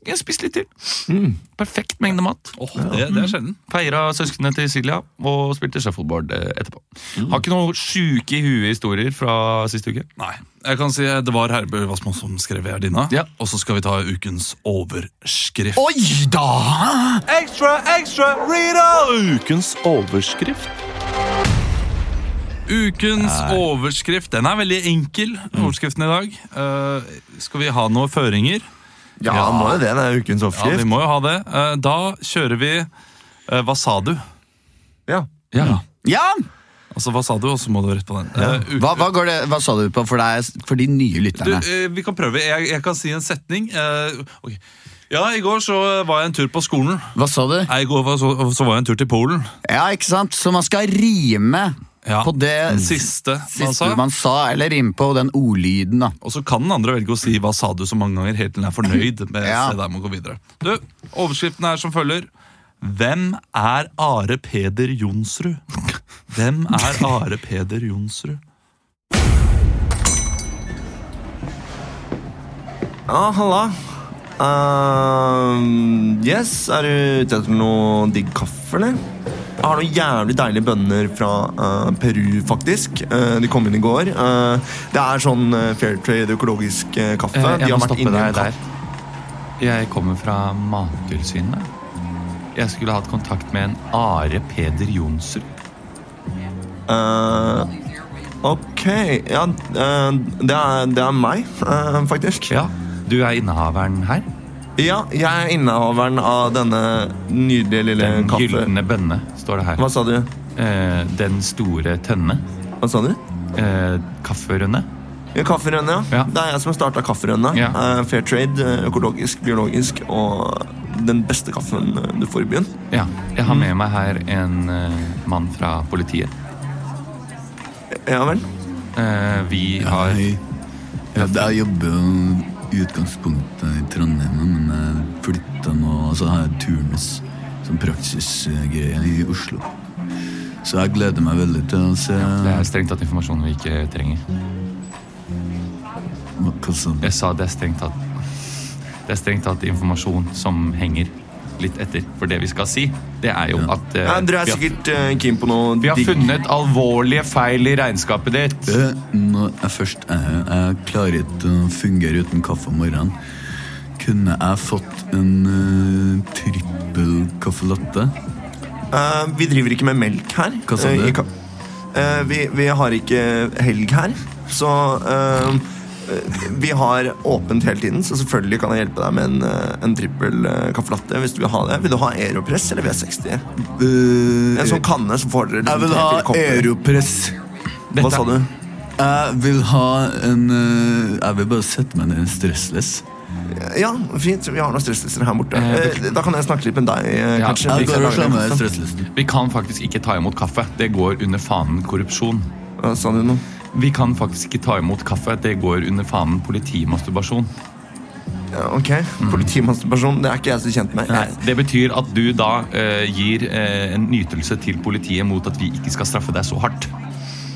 S4: Jeg spiste litt til. Perfekt mengde mat.
S1: Oh, det, det er sjelden.
S4: Feira søsknene til Silja og spilte shuffleboard etterpå. etterpå. Har ikke noen sjuke i huet-historier fra siste uke.
S1: Nei. Jeg kan si Det var Herbø Wassmo som skrev er.
S4: Ja.
S1: Og så skal vi ta ukens overskrift.
S2: Oi da!
S1: Ekstra, ekstra, Rita! Ukens overskrift. Ukens overskrift den er veldig enkel. overskriften i dag. Uh, skal vi ha noen føringer?
S3: Ja, må jo det. Det er ukens
S1: overskrift.
S3: Ja,
S1: vi må jo ha det. Uh, da kjører vi uh, Hva sa du?
S3: Ja.
S4: Ja.
S2: Ja!
S1: Altså, hva sa du, og så må du rett på den. Ja. Uh,
S2: Hva, hva, går det, hva sa du på for, deg, for de nye
S1: Du,
S2: lytterne?
S1: eh, vi kan prøve. Jeg, jeg kan si en setning. Uh, okay. Ja, i går så var jeg en tur på skolen.
S2: Hva sa du?
S1: Nei, I går var, så, så var jeg en tur til Polen.
S2: Ja, ikke sant? Så man skal rime
S1: Ja.
S2: på det
S1: Siste man sa.
S2: man sa, eller innpå den ordlyden, da.
S1: Og så kan den andre velge å si 'hva sa du' så mange ganger, helt til den er fornøyd med
S2: Ja.
S1: se der må gå videre. Du, Overskriften er som følger. Hvem er Are Peder Jonsrud? Hvem er Are Peder Jonsrud?
S3: Ja, halla. Uh, yes, er du ute etter noe digg kaffe, eller? Jeg har noen jævlig deilige bønner fra uh, Peru, faktisk. Uh, de kom inn i går. Uh, det er sånn fair trade økologisk kaffe.
S4: Jeg,
S3: de har vært inni en
S4: der. Jeg kommer fra Mattilsynet. Jeg skulle hatt kontakt med en Are Peder Jonsrud.
S3: Ok, ja, det, er, det er meg, faktisk.
S4: Ja, du er innehaveren her.
S3: Ja, jeg er innehaveren av denne nydelige lille
S4: Den
S3: kaffe...
S4: gylne bønne, står det her.
S3: Hva sa du?
S4: Eh, den store tønne.
S3: Hva sa du?
S4: Eh, kafferønne.
S3: Ja, Kafferønne, ja.
S4: Ja.
S3: Det er jeg som har starta Kafferønne.
S4: Ja.
S3: Eh, Fair trade, eh, økologisk, biologisk og den beste kaffen eh, du får i byen.
S4: Ja, jeg har med meg her en eh, mann fra politiet.
S3: Ja vel?
S4: Eh, vi har
S2: Hei. Ja, jeg jobber utgangspunktet i Trondheim, men jeg flytta nå, og så har jeg turnus som praksisgreie i Oslo. Så jeg gleder meg veldig til å se
S4: Det er strengt tatt informasjon vi ikke trenger.
S2: hva hva sa du?
S4: Jeg sa det er strengt tatt Det er strengt tatt informasjon som henger litt etter. For det vi skal si, det er jo at uh,
S3: Ja, dere er sikkert uh, keen på noe
S4: vi har
S3: digg.
S4: funnet alvorlige feil i regnskapet ditt.
S2: Uh, Når jeg først er her, jeg klarer ikke å fungere uten kaffe om morgenen. Kunne jeg fått en uh, trippel caffè latte?
S3: Uh, vi driver ikke med melk her.
S2: Hva sa
S3: Eh,
S2: du?
S3: Eh, vi, vi har ikke helg her, så eh, eh, vi har åpent hele tiden, så selvfølgelig kan jeg hjelpe deg med en, eh, en trippel caffè latte hvis du vil ha det. Vil du ha Aeropress eller V60?
S2: Uh,
S3: En sånn kanne, så får dere liksom
S2: jeg vil ha. Aeropress.
S3: Hva sa du?
S2: Jeg vil ha en eh, Jeg vil bare sette meg ned en stressless.
S3: Ja, fint. Vi har noen stresslister her borte.
S4: Eh,
S3: Eh, Da kan jeg snakke litt med deg, eh,
S4: Ja,
S3: Vi kan
S2: med
S4: Vi kan faktisk ikke ta imot kaffe. Det går under fanen korrupsjon.
S3: Hva sa du nå?
S4: Vi kan faktisk ikke ta imot kaffe. Det går under fanen politimasturbasjon.
S3: Ok, Politimasturbasjon, det er ikke jeg så kjent med. Nei,
S4: Det betyr at du da eh, gir eh, en nytelse til politiet mot at vi ikke skal straffe deg så hardt.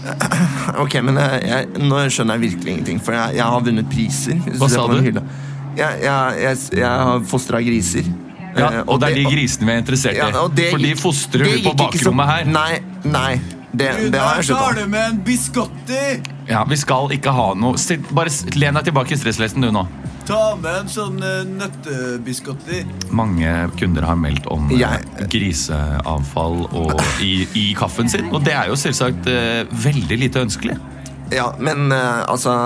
S3: ok, men jeg, jeg, Nå skjønner jeg virkelig ingenting, for jeg, jeg har vunnet priser.
S4: Hva sa du?
S3: Jeg, jeg, jeg, jeg har fostra griser.
S4: Ja,
S3: Eh,
S4: og det er de grisene vi er interessert i.
S3: Ja, det
S4: For de fostrer du på
S3: bakrommet så-
S4: her.
S3: Nei, nei. Det, det har jeg slutta med.
S2: med en biscotti!
S4: Ja, Vi skal ikke ha noe Sitt, Bare len deg tilbake i stresslesten du nå.
S2: Ta med en sånn uh, nøttebiscotti.
S4: Mange kunder har meldt om eh,
S3: Jeg-
S4: griseavfall og, i, i kaffen sin, og det er jo selvsagt eh, veldig lite ønskelig.
S3: Ja, men eh, altså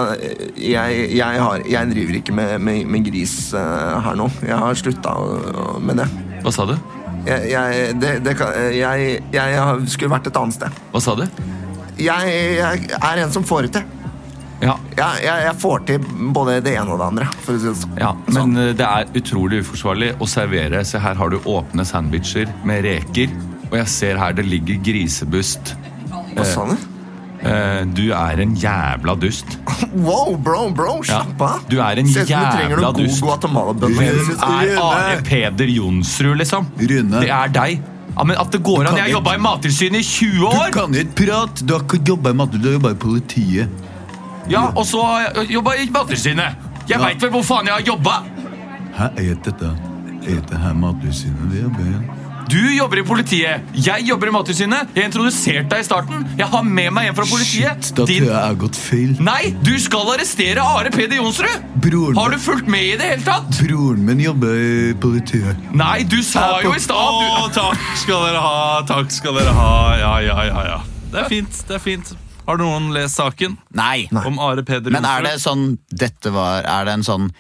S3: jeg, jeg, har, jeg driver ikke med, med, med gris eh, her nå. Jeg har slutta med det.
S4: Hva sa du?
S3: Jeg, jeg, det, det jeg, jeg skulle vært et annet sted.
S4: Hva sa du?
S3: Jeg, er en som får det til.
S4: Ja,
S3: Jeg, får til både det ene og det andre. Sånn.
S4: ja, men eh, det er utrolig uforsvarlig å servere. Se her har du åpne sandwicher med reker. Og jeg ser her det ligger grisebust.
S3: Hva sa du?
S4: Eh, du er en jævla dust.
S3: Wow, bro, bro,
S4: Ja.
S3: slapp av.
S4: Du er en jævla dust. Hvem er Are Peder Jonsrud, liksom?
S2: Rune.
S4: Det er deg. Ja, men At det går an. Jeg har jobba i Mattilsynet i 20 år!
S2: Du kan ikke prate! Du har ikke jobba i Mattilsynet, du har jobba i politiet.
S4: Ja, Og så har jeg jobba i Mattilsynet. Jeg
S2: Ja.
S4: veit vel hvor faen jeg har jobba!
S2: Hæ, er dette Er dette her Mattilsynet vi jobber i?
S4: Du jobber i politiet. Jeg jobber i Mattilsynet. Jeg introduserte deg i starten. Jeg har med meg en fra politiet.
S2: Shit, da tror jeg jeg har gått feil.
S4: Nei, du skal arrestere Are Peder Jonsrud!
S2: Broren
S4: Har du fulgt med i det hele tatt?
S2: Broren min jobber i politiet.
S4: Nei, du sa jo i stad
S1: Å,
S4: du...
S1: takk skal dere ha, takk skal dere ha. Ja, ja, ja, ja. Det er fint, det er fint. Har noen lest saken
S2: Nei.
S1: om Are Peder Jonsrud?
S2: Men er det sånn Dette var Er det en sånn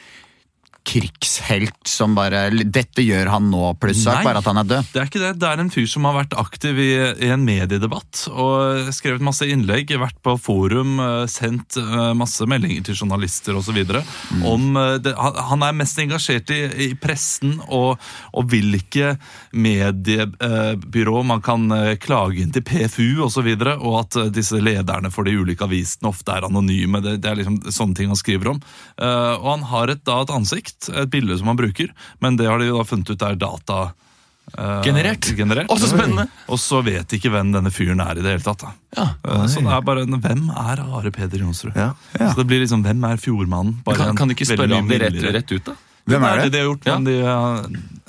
S2: krigshelt som bare Dette gjør han nå, plussak, bare at han er død?
S1: Det er ikke det. Det er en fyr som har vært aktiv i, i en mediedebatt og skrevet masse innlegg, vært på forum, eh, sendt eh, masse meldinger til journalister osv. Mm. om eh, det, han, er mest engasjert i, i pressen og, og hvilke mediebyrå man kan klage inn til PFU osv., og, så videre, og at disse lederne for de ulike avisene ofte er anonyme. Det, det er liksom sånne ting han skriver om. Og han har et, da et ansikt, et bilde som han bruker, men det har de jo da funnet ut er data. Uh,
S4: Generert.
S1: generert.
S4: Å, så spennende.
S1: Og så vet de ikke hvem denne fyren er i det hele tatt. da.
S4: Ja.
S1: Uh, så det er bare en, Hvem er Are Peder Jonsrud?
S3: Ja.
S1: Så det blir liksom, Hvem er Fjordmannen? Bare
S4: Kan, kan du ikke spørre om det rett, rett ut, da?
S2: Hvem er
S1: det?
S2: det?
S1: de har gjort,
S4: Ja.
S1: men de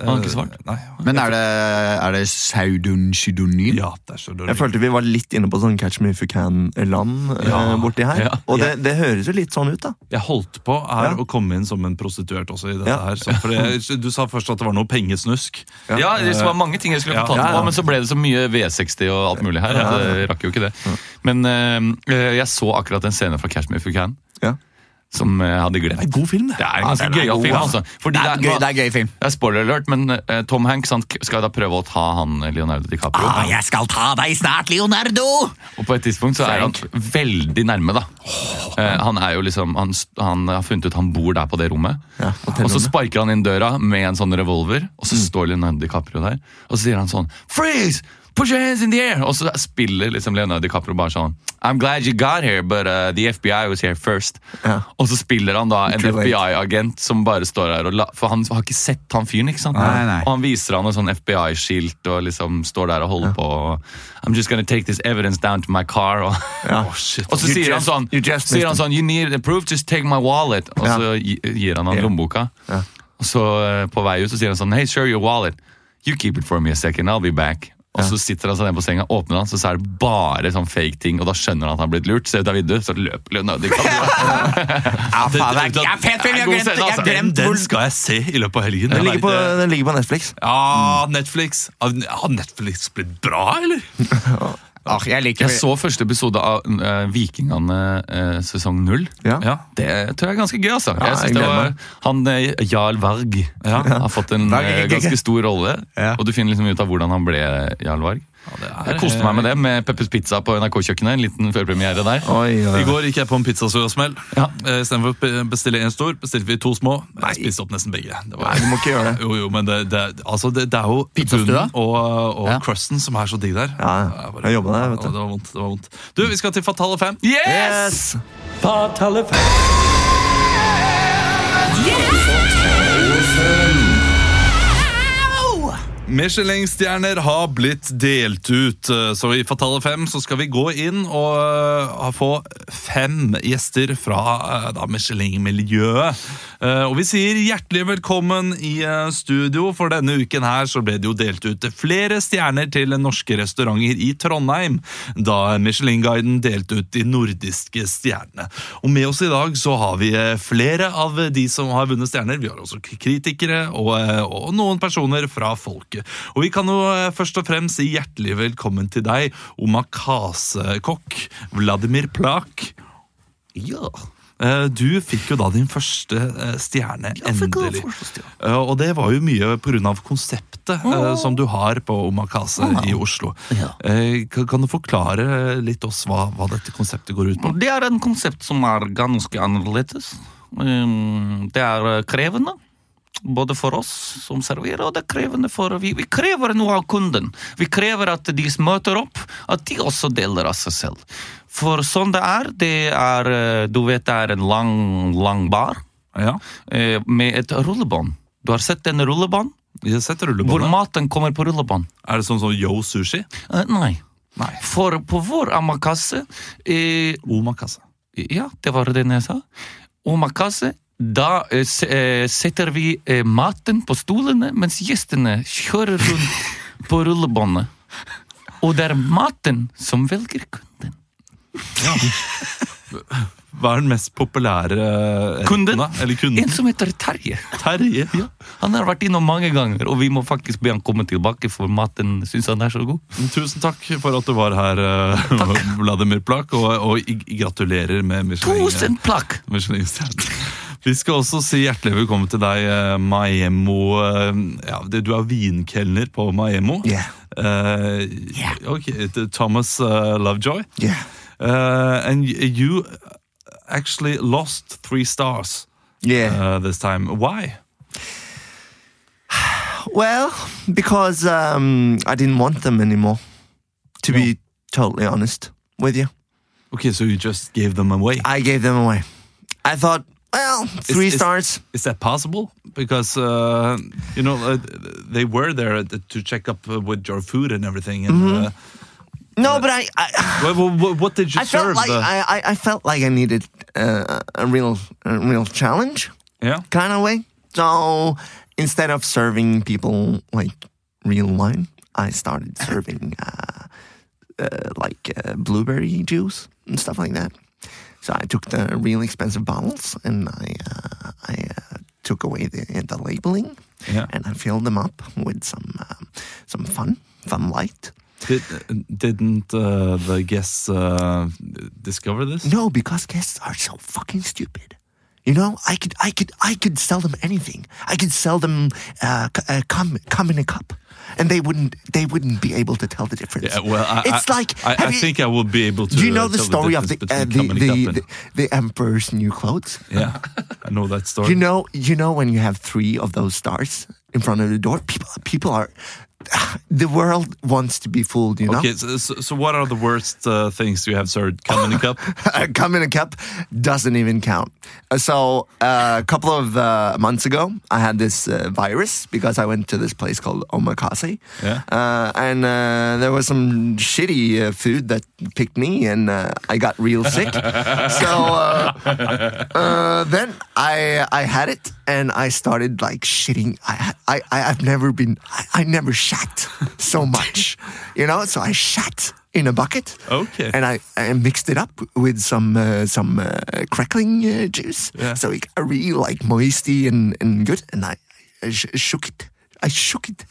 S4: Han har ikke svart.
S1: Nei.
S2: Men er det, er det pseudon pseudonym?
S1: Ja, det er så
S3: Jeg følte vi var litt inne på sånn Catch me if you can-land
S1: Ja.
S3: eh, borti her.
S4: Ja.
S3: Og det, det høres jo litt sånn ut, da.
S1: Jeg holdt på her
S3: Ja.
S1: å komme inn som en prostituert også i dette
S3: Ja.
S1: her. Så, for jeg, du sa først at det var noe pengesnusk.
S4: Ja, det var mange ting jeg skulle
S1: Ja,
S4: fortalt
S1: ja, ja.
S4: men så ble det så mye V60 og alt mulig her. jeg rakk jo ikke det. Men eh, jeg så akkurat en scene fra Catch Me If You Can
S3: Ja.
S4: Som jeg hadde glemt.
S1: Det er en god film, det.
S4: Det er en ganske
S2: ja, er
S4: gøyal
S2: god,
S4: film. altså. Fordi
S2: Det er,
S4: det
S2: gøy,
S4: er,
S2: det er gøy film.
S4: det er spoiler alert, men uh, Tom Hanks han skal da prøve å ta han eh, Leonardo DiCaprio.
S2: Ah, jeg skal ta deg snart, Leonardo!
S4: Og på et tidspunkt så er han veldig nærme, da. Uh, han er jo liksom han, han har funnet ut han bor der på det rommet.
S3: Ja,
S4: og så sparker han inn døra med en sånn revolver, og
S3: Mm.
S4: så står Leonardo DiCaprio der. Og så sier han sånn Freeze! Put your hands in the air! Og så spiller liksom Leonardo DiCaprio bare sånn I'm glad you got here, but uh, the FBI was here first.
S3: Ja.
S4: Og så spiller han da en FBI-agent som bare står der og la, For han har ikke sett han fyren, ikke sant?
S2: Nei, nei.
S4: Og han viser han et sånn FBI-skilt og liksom står der og holder på. Og, I'm just gonna take this evidence down to my car. Og,
S3: Ja.
S1: oh, shit.
S4: og så
S3: You
S4: sier han sånn,
S3: you just
S4: sier han sånn You need the proof, just take my wallet. Og
S3: Ja.
S4: så gir han han
S3: Ja.
S4: lommeboka.
S3: Ja.
S4: Og så eh, på vei ut så sier han sånn Hey, sure your wallet. You keep it for me a second, I'll be back. Og så sitter han seg ned på senga, åpner han, så, så er det bare sånn fake ting, og da skjønner han at han har blitt lurt. Ser ut av vinduet, så løper Leonardo DiCaprio.
S2: Ja, faen, er, fet film! Jeg har glemt, jeg
S4: altså.
S1: Den,
S2: glemt
S1: den skal jeg se i løpet av helgen.
S3: Den ligger, på, den ligger på Netflix.
S1: Ja, Netflix. Har Netflix blitt bra, eller?
S2: ah, Jeg liker
S4: Jeg så første episode av uh, Vikingene uh, sesong null.
S3: Ja.
S1: Ja.
S4: Det tror jeg er ganske gøy, altså.
S3: Ja,
S4: jeg
S3: jeg
S4: det var, han uh, Jarl Varg
S1: Ja.
S4: har fått en ganske stor rolle. Og du finner liksom ut av hvordan han ble Jarl Varg.
S1: Det er-
S4: Jeg koste meg med det, med Peppers Pizza på NRK-kjøkkenet. En liten førpremiere der.
S3: Oi, ja.
S1: I går gikk jeg på en pizzasmell.
S4: Ja.
S1: Eh, Istedenfor å bestille en stor, bestilte vi to små. Jeg spiste opp nesten begge. Det var,
S3: Nei, du må ikke gjøre det.
S1: Jo, jo, men det, det, altså det, det er jo
S2: Pizzastua?
S1: bunnen og, og
S2: Ja.
S1: crusten som er så digg der.
S3: Ja,
S1: jeg, bare-
S3: Jeg jobber der, vet du.
S1: Det var vondt. det var vondt. Du, vi skal til Fatale 5.
S4: Yes!
S1: Michelin-stjerner har blitt delt ut, eh, så i Fatale 5 så skal vi gå inn og eh, få fem gjester fra eh, Michelin-miljøet. Og vi sier hjertelig velkommen i studio, for denne uken her så ble det jo delt ut flere stjerner til norske restauranter i Trondheim, da Michelin-guiden delte ut de nordiske stjernene. Og med oss i dag så har vi flere av de som har vunnet stjerner. Vi har også kritikere og, og noen personer fra folket. Og vi kan jo eh, først og fremst si hjertelig velkommen til deg, omakase-kokk Vladimir Plak.
S2: Ja.
S1: Eh, Du fikk jo da din første eh, stjerne, endelig. Og det var jo mye pga. konseptet oh. som du har på Omakase i Oslo.
S4: Ja.
S1: Kan du forklare litt oss hva, hva dette konseptet går ut på?
S4: Det er en konsept som er ganske annerledes. Um, Det er krevende. Både for oss som serverer, og det er krevende for Vi, vi krever noe av kunden. Vi krever at de som møter opp, at de også deler av seg selv. For sånn det er, det er eh, Du vet det er en lang, lang bar
S1: Ja,
S4: eh, med et rullebånd. Du har sett en rullebånd? Hvor maten kommer på rullebånd?
S1: Er det sånn som Yo Sushi?
S4: Eh, Nei.
S1: Nei.
S4: For på vår amakasse eh,
S1: Omakase.
S4: Ja, det var det jeg sa. Omakase. Da eh, eh, setter vi eh, maten på stolene, mens gjestene kjører rundt på rullebåndet. Og det er maten som velger kunden.
S1: Hva er den mest populære eh,
S4: Kunden?
S1: Eller kunden?
S4: En som heter Terje.
S1: Terje. Ja.
S4: Han har vært innom mange ganger, og vi må faktisk be han komme tilbake, for maten syns han er så god.
S1: Tusen takk for at du var her, eh, Vladimir Plak, og, og gratulerer med Michelin.
S4: Tusen plakk!
S1: Michelin-stjerne. Vi skal også si hjertelig velkommen til deg, eh, Maemo. eh, Ja, du er vinkelner på Maemo.
S3: Yeah.
S1: Eh, ok, er Thomas eh, Lovejoy.
S3: Yeah.
S1: Uh, and you actually lost three stars
S3: Yeah.
S1: uh, this time. Why?
S3: Well, because um, I didn't want them anymore. To be totally honest with you,
S1: Okay, so you just gave them away.
S3: I gave them away. I thought, well, three
S1: is-
S3: stars.
S1: Is that possible? Because uh, you know uh, they were there to check up uh, with your food and everything. And uh,
S3: No, but I, I,
S1: what, what, what did you
S3: I
S1: serve?
S3: felt like
S1: the-
S3: I, I, I felt like I needed uh, a real, a real challenge.
S1: yeah.
S3: kind of way. So instead of serving people like real wine, I started serving uh, uh, like uh, blueberry juice and stuff like that. So I took the really expensive bottles and I uh, I uh, took away the the labeling
S1: Yeah.
S3: and I filled them up with some um, some fun fun light.
S1: Did, didn't uh, the guests uh, discover this?
S3: No, because guests are so fucking stupid. You know, I could, I could, I could sell them anything. I could sell them uh, c- uh, come, come in a cup, and they wouldn't, they wouldn't be able to tell the difference.
S1: Yeah, well, I,
S3: it's
S1: I,
S3: like,
S1: I, I
S3: you-
S1: think I will be able to.
S3: do you
S1: uh,
S3: know the
S1: tell
S3: story of the uh, the, the, the
S1: and-
S3: the emperor's new clothes?
S1: yeah, I know that story.
S3: You know, you know when you have three of those stars in front of the door, people, people are, the world wants to be fooled. You know.
S1: Okay, so, so, what are the worst uh, things you have served? Company Cup?
S3: come in a cup doesn't even count. Uh, So uh, a couple of uh, months ago, I had this uh, virus because I went to this place called Omakase,
S1: Yeah.
S3: uh, and uh, there was some shitty uh, food that picked me, and uh, I got real sick. so uh, uh, then I I had it, and I started like shitting. I I I've never been I, I never shat so much, you know. So I shat in a bucket.
S1: Okay.
S3: And I, I mixed it up with some uh, some uh, crackling uh, juice,
S1: Yeah.
S3: so it got really like moisty and, and good. And I, I sh- shook it. I shook it,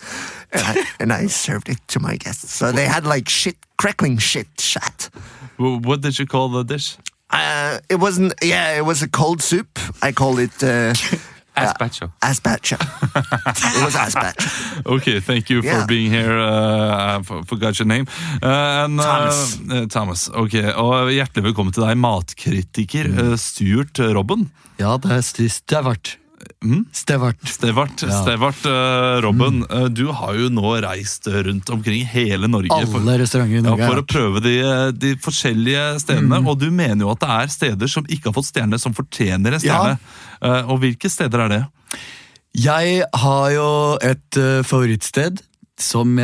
S3: and I, and I served it to my guests. So they had like shit, crackling shit shat.
S1: Well, what did you call the dish?
S3: Uh, it wasn't. Yeah, it was a cold soup. I called it uh,
S4: Aspacho.
S3: aspacho. it was aspacho.
S1: Okay, thank you for
S3: Yeah.
S1: being here. Uh, I forgot your name. Uh, and, uh,
S3: Thomas.
S1: uh, Thomas. Ok, og Hjertelig velkommen til deg, matkritiker
S3: Mm.
S1: uh, Stuart Robben.
S2: Ja, det er st- Stevart.
S1: Mm?
S2: Stevart.
S1: Stevart,
S2: Ja.
S1: Stevart uh, Robben, uh, du har jo nå reist rundt omkring hele Norge for,
S2: Alle restauranter i
S1: ja,
S2: Norge.
S1: for å prøve de, de forskjellige stedene. Og du mener jo at det er steder som ikke har fått stjerne, som fortjener en stjerne. Uh, og hvilke steder er det?
S2: Jeg har jo et eh, favorittsted som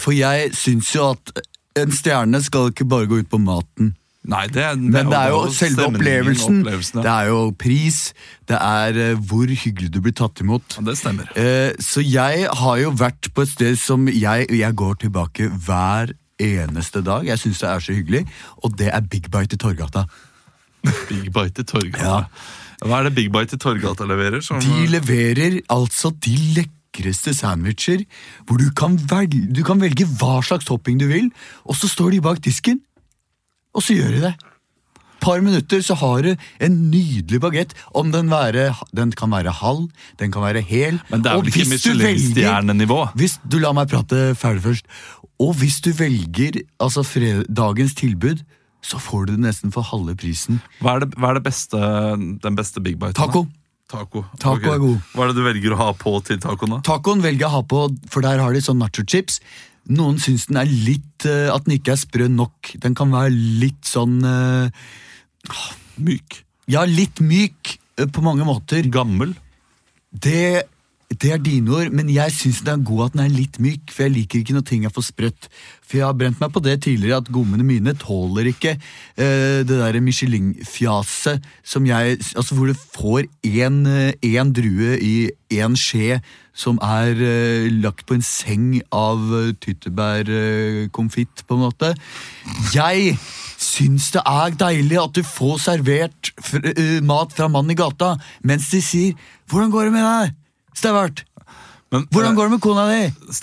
S2: For jeg syns jo at en stjerne skal ikke bare gå ut på maten.
S1: Nei, det, er-
S2: Men det er jo selve opplevelsen.
S1: opplevelsen. ja.
S2: Det er jo pris. Det er eh, hvor hyggelig du blir tatt imot.
S1: Ja, det stemmer.
S2: Eh, Så jeg har jo vært på et sted som jeg, jeg går tilbake hver eneste dag. Jeg syns det er så hyggelig, og det er Big Bite i Torgata.
S1: Big Bite i Torgata.
S2: Ja.
S1: Hva er det Big Bite i Torgata leverer? Som,
S2: De leverer altså de lekreste sandwicher, hvor du kan, velge, du kan velge hva slags topping du vil, og så står de bak disken, og så gjør de det. par minutter så har du en nydelig bagett. Om den, være, den kan være halv, den kan være hel.
S1: Men det er vel ikke Michelin-stjernenivå?
S2: Hvis du La meg prate ferdig først. Og hvis du velger altså fred, dagens tilbud, så får du det nesten for halve prisen.
S1: Hva er, det, hva er det beste, den beste big biten?
S2: Taco.
S1: Taco,
S2: Taco
S1: okay.
S2: er god.
S1: Hva er det du velger å ha på til tacoen, da?
S2: Tacoen velger jeg å ha på, for der har de sånn nacho-chips. Noen syns den er litt eh, At den ikke er sprø nok. Den kan være litt sånn eh,
S1: Myk.
S2: Ja, litt myk eh, på mange måter.
S1: Gammel.
S2: Det, det er dine ord, men jeg syns den er god at den er litt myk. For jeg liker ikke når ting er for sprøtt. For jeg har brent meg på det tidligere, at gommene mine tåler ikke uh, det der Michelin-fjaset som jeg Altså hvor du får én én drue i én skje som er uh, lagt på en seng av uh, tyttebærkonfitt, på en måte. Jeg syns det er deilig at du får servert eh, mat fra mannen i gata mens de sier 'Hvordan går det med deg, Stevart?'
S1: Men,
S2: Hvordan går det med kona di?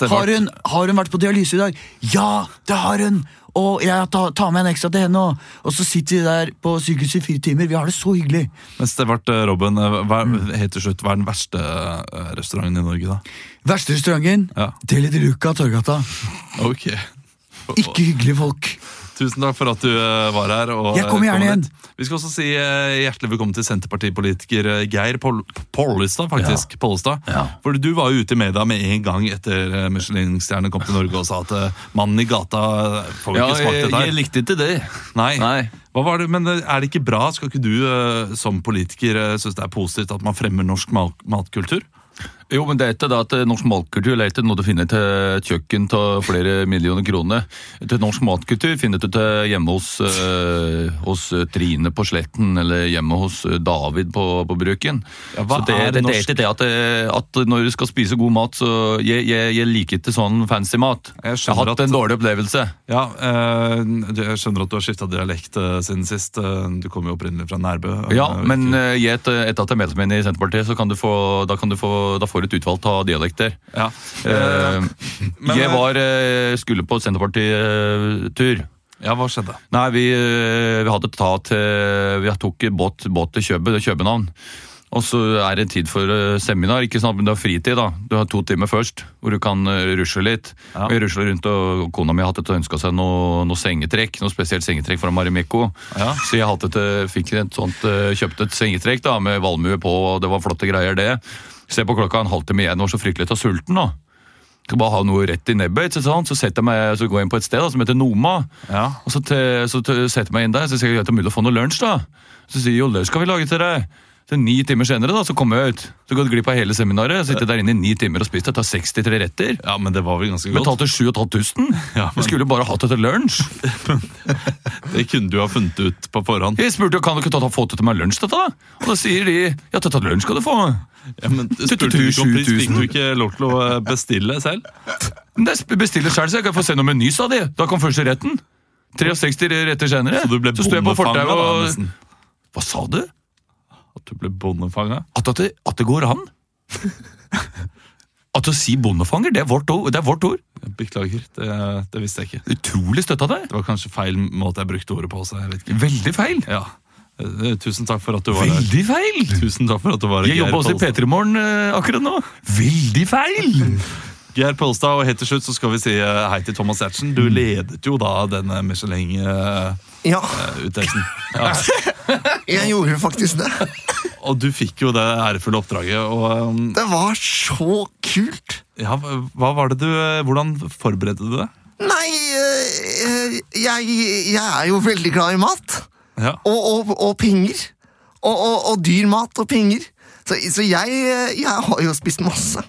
S2: Har hun, har hun vært på dialyse i dag? Ja, det har hun! Og jeg tar, tar med en ekstra til henne òg. Og så sitter vi der på sykehuset i fire timer. Vi har det så hyggelig.
S1: Men Stevart, eh, Robin, eh, hva,
S2: Mm.
S1: helt til slutt, hva er den verste eh, restauranten i Norge, da?
S2: Verste restauranten?
S1: Ja.
S2: Deli de Luca, Torgata.
S1: Ok.
S2: Ikke hyggelige folk.
S1: Tusen takk for at du eh, var her. Og,
S2: Jeg kommer
S1: eh,
S2: gjerne igjen.
S1: Vi skal også si eh, hjertelig velkommen til Senterpartipolitiker Geir Pol Pollestad, faktisk. Pollestad.
S4: Ja.
S1: For du var jo ute i media med en gang etter Michelin-stjernen kom til Norge og sa at mannen i gata får
S4: Ja,
S1: ikke smakt
S4: jeg,
S1: dette
S4: jeg
S1: her.
S4: likte ikke det.
S1: Nei.
S4: Nei.
S1: Hva var det, men er det ikke bra? Skal ikke du som politiker synes det er positivt at man fremmer norsk mat matkultur?
S4: Jo, men det er at norsk matkultur er ikke noe du finner til et kjøkken til flere millioner kroner. Til norsk matkultur finner du til hjemme hos, øh, hos eh, Trine på Sletten, eller hjemme hos eh, David på, på Bruken.
S1: Ja,
S4: så det,
S1: er
S4: det, det ikke det at, at når du skal spise god mat, så jeg, jeg, jeg liker ikke sånn fancy mat.
S1: Jeg
S4: Jeg, har hatt
S1: at-
S4: en dårlig opplevelse.
S1: Ja, øh, jeg skjønner at du har skifta dialekt øh, siden sist. Du kommer jo opprinnelig fra Nærbø.
S4: Ja, men eh, etter at jeg er medlem i Senterpartiet, så kan du få, da, kan du få, da får du et utvalg av dialekter.
S1: ja.
S4: Eh,
S1: men,
S4: jeg
S1: eh,
S4: var, eh, skulle på Senterpartitur.
S1: ja, hva skjedde?
S4: Nei, vi, eh, vi hadde til Vi tok båt, båt til er København. Og så er det tid for eh, seminar, ikke sant, men du har fritid da. Du har to timer først, hvor du kan eh, rusle litt.
S1: Ja.
S4: Og jeg rusler rundt, og kona mi hadde ønska seg noe, noe sengetrekk, noe spesielt sengetrekk fra Marimekko.
S1: Ja.
S4: Så jeg hadde et, fikk et sånt, eh, kjøpte et sengetrekk da, med valmue på, og det var flotte greier det. Se på klokka en halvtime igjen, var så fryktelig av sulten nå. Skal bare ha noe rett i nebbet, så setter jeg meg, så går jeg inn på et sted da, som heter Noma.
S1: Ja.
S4: Og så, til, så til, setter jeg meg inn der, så sier jeg at det er mulig å få noe lunsj da. Så sier jeg, jo, det skal vi lage til deg. Så ni timer senere da, så kommer jeg ut. Så jeg glipp av hele seminaret. Jeg sitter der inne i ni timer og spiser. Jeg tar 63 retter.
S1: ja, men det var vel ganske godt.
S4: Betalte 7500.
S1: Ja, men-
S4: Jeg skulle bare hatt det til lunsj.
S1: Det kunne du ha funnet ut på forhånd.
S4: Jeg spurte jo, kan du ikke ta, få det til meg lunsj dette da? Og da sier de, ja, til lunsj skal du få.
S1: Ja, men Spurte du ikke om pris? Fikk du ikke lov til å bestille selv?
S4: Men det bestiller selv, så jeg kan få se noe meny, sa de. Da kom første retten. 63 retter senere.
S1: Så du ble
S4: jeg på fortauet
S1: da,
S4: og... Hva sa du?
S1: At du ble bondefanga?
S4: At, at, det, at det går an? At å si bondefanger, det er vårt ord. Det er vårt ord.
S1: Beklager, det, det visste jeg ikke.
S4: Utrolig støtt av deg.
S1: Det var kanskje feil måte jeg brukte ordet på. så jeg vet ikke.
S4: Veldig feil.
S1: Ja. Eh, Tusen takk for at du var her.
S4: Veldig feil.
S1: Tusen takk for at du var her,
S4: Jeg jobber også i P3 Morgen eh, akkurat nå. Veldig feil!
S1: Geir Polstad, og helt til slutt så skal vi si eh, hei til Thomas Ertsen. Du ledet jo da denne Michelin-utdelelsen.
S3: Ja,
S1: Ja.
S3: jeg gjorde faktisk det.
S1: Og du fikk jo det ærefulle oppdraget. Og um,
S3: Det var så kult.
S1: ja, hva var det du eh, Hvordan forberedte du det?
S3: Nei, eh, jeg, jeg er jo veldig glad i mat.
S1: Ja.
S3: Og, og, og penger. Og, og, dyr mat og penger. Så, så jeg, jeg har jo spist masse.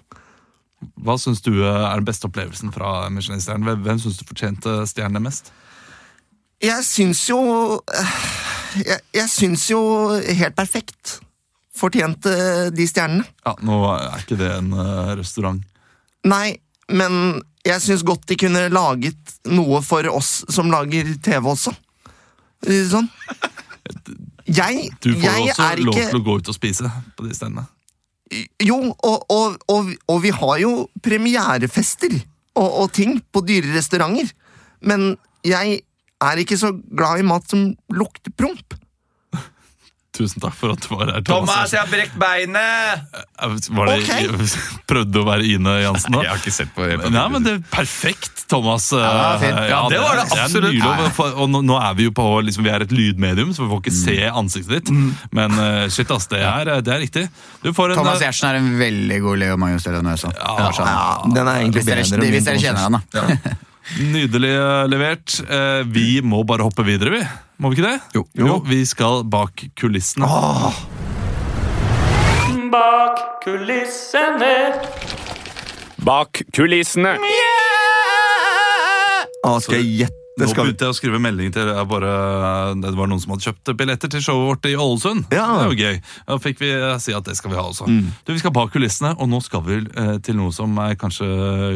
S1: Hva syns du eh, er den beste opplevelsen fra Michelin-stjernen? Hvem syns du fortjente stjernene mest?
S3: Jeg syns jo eh, Jeg, jeg syns jo helt perfekt fortjente de stjernene.
S1: Ja, Nå er ikke det en eh, restaurant.
S3: Nei, men jeg syns godt de kunne laget noe for oss som lager TV også. Sånn. Jeg,
S1: Du får
S3: jeg
S1: også lov
S3: ikke
S1: til å gå ut og spise på de stedene.
S3: Jo, og, og, og, og vi har jo premierefester og, og ting på dyre restauranter. Men jeg er ikke så glad i mat som lukter promp.
S1: Tusen takk for at du var her,
S4: Thomas, Thomas jeg har brekt beinet!
S1: Var det, Prøvde å være Ine Jansen nå?
S4: Jeg har ikke sett på det.
S1: Nei, men det er perfekt, Thomas.
S2: Ja.
S1: Eh,
S4: Ja, det var det
S1: er
S4: absolutt.
S1: Det og Og nå, nå er vi jo på liksom, Vi er et lydmedium, så vi får ikke se ansiktet ditt. Men eh, shit, ass, det er, det er riktig. Du får en
S2: Thomas
S1: Gjertsen
S2: Giertsen er en veldig god Leo Magnus Delanøse.
S1: Ja,
S3: Ja, den er egentlig
S2: Hvis dere,
S3: bedre
S2: hvis dere kjenner han, da.
S1: Nydelig eh, levert. Eh, Vi må bare hoppe videre, vi. Må vi ikke det?
S3: Jo.
S1: Vi skal bak kulissene.
S5: Bak kulissene. Bak kulissene.
S3: Å, skal jeg gjette?
S1: Nå begynte jeg å skrive melding til jeg bare, Det var noen som hadde kjøpt billetter til showet vårt i Ålesund.
S3: Ja.
S1: Det er jo gøy. Da fikk vi eh, si at det skal vi ha også. Du, Vi skal bak kulissene, og nå skal vi til noe som er kanskje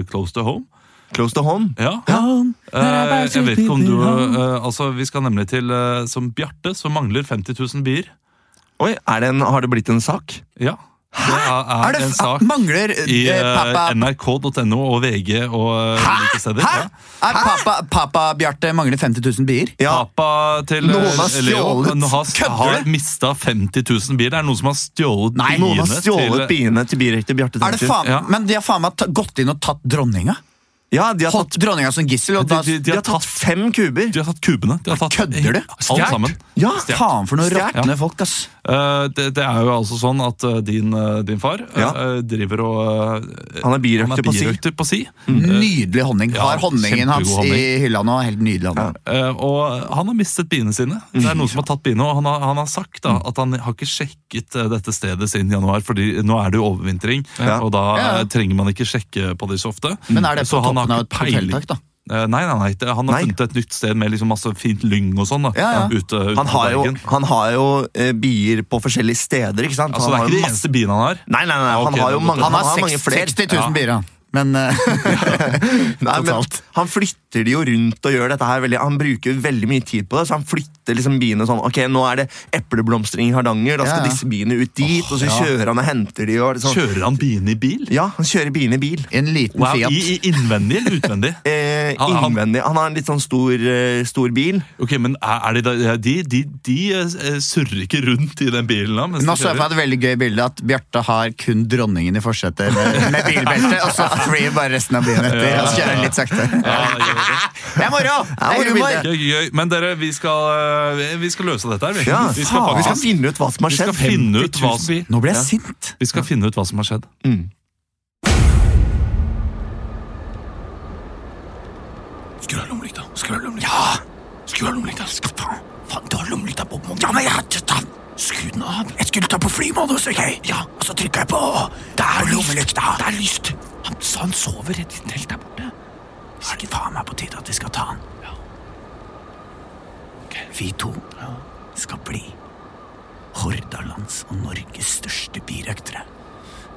S1: close to home.
S3: Close to home?
S1: Ja. Eh, jeg vet ikke om du eh, Altså, Vi skal nemlig til eh, som Bjarte, som mangler 50 000 bier.
S3: Oi, er det en, Har det blitt en sak?
S1: Ja. Det er, er,
S2: Er det
S1: en
S2: f-
S1: sak
S2: mangler
S1: i
S2: eh,
S1: eh,
S2: pappa
S1: nrk.no og VG og ulike steder.
S2: Hæ?
S1: Ja.
S2: Er pappa, pappa Bjarte mangler 50 000 bier?
S3: Ja.
S1: Pappa til
S3: Noen
S1: eh,
S3: har
S1: Leo
S3: stjålet.
S1: han har,
S2: Kødder
S1: har
S2: du?
S1: mista 50 000 bier. Det er noen som har stjålet
S2: Nei,
S1: biene
S3: Noen har stjålet
S1: til
S3: biene til birekte Bjarte
S2: Er det faen,
S1: Ja.
S2: Men de har faen meg ta- gått inn og tatt dronninga.
S3: Ja, de har tatt,
S2: dronninga som gissel. Og
S1: de,
S2: de,
S1: de,
S3: de har tatt fem kuber.
S1: De har tatt kubene. De har tatt
S2: Kødder du?
S1: Alt sammen.
S3: Ja,
S2: faen for noen råtne folk, ass.
S1: Eh, det, det er jo altså sånn at eh, din, eh, din far
S3: Ja.
S1: driver og
S3: Han er birøkter på si.
S1: på si.
S2: Nydelig honning.
S1: Ja,
S2: Har honningen hans
S1: honning.
S2: i hylla nå. Helt nydelig honning.
S1: Eh, og han har mistet biene sine. Det er noen som har tatt biene, og han har, han har sagt da, at han har ikke sjekket dette stedet siden januar, fordi nå er det jo overvintring,
S3: Ja.
S1: og da
S2: Ja.
S1: trenger man ikke sjekke på de så ofte.
S2: Men er det på
S1: så
S2: toppen av et hotelltak, da?
S1: Eh, Nei, nei, nei, han har
S3: Nei.
S1: funnet et nytt sted med liksom masse fint lyng og sånn. da,
S2: Ja, ja.
S1: Ute, ute
S3: Han har jo, han har jo eh, bier på forskjellige steder, ikke sant?
S1: Altså,
S3: han
S1: det er ikke de
S3: masse-
S1: eneste biene han har.
S3: Nei, nei, nei,
S1: Ja, ok,
S3: han har jo mange.
S2: Han har
S3: har
S2: seks-
S3: flere.
S2: 60 000 bier, han. Men eh,
S3: Nei, men han flytter de jo rundt og gjør dette her veldig, Han bruker veldig mye tid på det, så han flytter liksom biene sånn Ok, nå er det epleblomstring i Hardanger, da skal
S2: Ja, ja.
S3: disse biene ut dit, og så
S2: ja.
S3: kjører han og henter de og liksom.
S1: Kjører han biene i bil?
S3: Ja, han kjører biene i bil.
S2: en liten
S1: Wow,
S2: Fiat.
S1: i, i Innvendig eller utvendig?
S3: Eh, innvendig. Han har en litt sånn stor, uh, stor bil.
S1: Ok, men er, er de, da- de, de, de eh, surrer ikke rundt i den bilen da? mens
S2: Nå så jeg for meg et veldig gøy bilde at Bjarte har kun dronningen i forsetet med, med bilbelte, og så flyr bare resten av bilen etter. Og så kjører han litt sakte.
S1: Ja, det.
S2: Det er moro! Det er!
S1: Gøy, gøy. Men dere, vi skal, eh, vi skal løse dette her. Vi,
S3: Ja,
S1: vi, skal,
S3: vi skal finne ut hva som har
S1: vi skal
S3: skjedd.
S1: finne ut hva,
S4: 50 000 bier.
S2: Nå ble jeg sint.
S1: vi skal finne ut hva som har skjedd.
S3: Mm.
S5: Skru av lommelykta. Skru av lommelykta. Ja! Skru av lommelykta. Faen. Faen, du har lommelykta på mobilen. Ja, men jeg ta, Skru den av. Jeg skulle ta på flymodus, ok? Ja, og så trykka jeg på Det er lommelykta. Det er lyst. Han, han sover rett i telt der borte. Er det faen meg på tide at vi skal ta han? Ja. Vi to skal bli Hordalands og Norges største birøktere.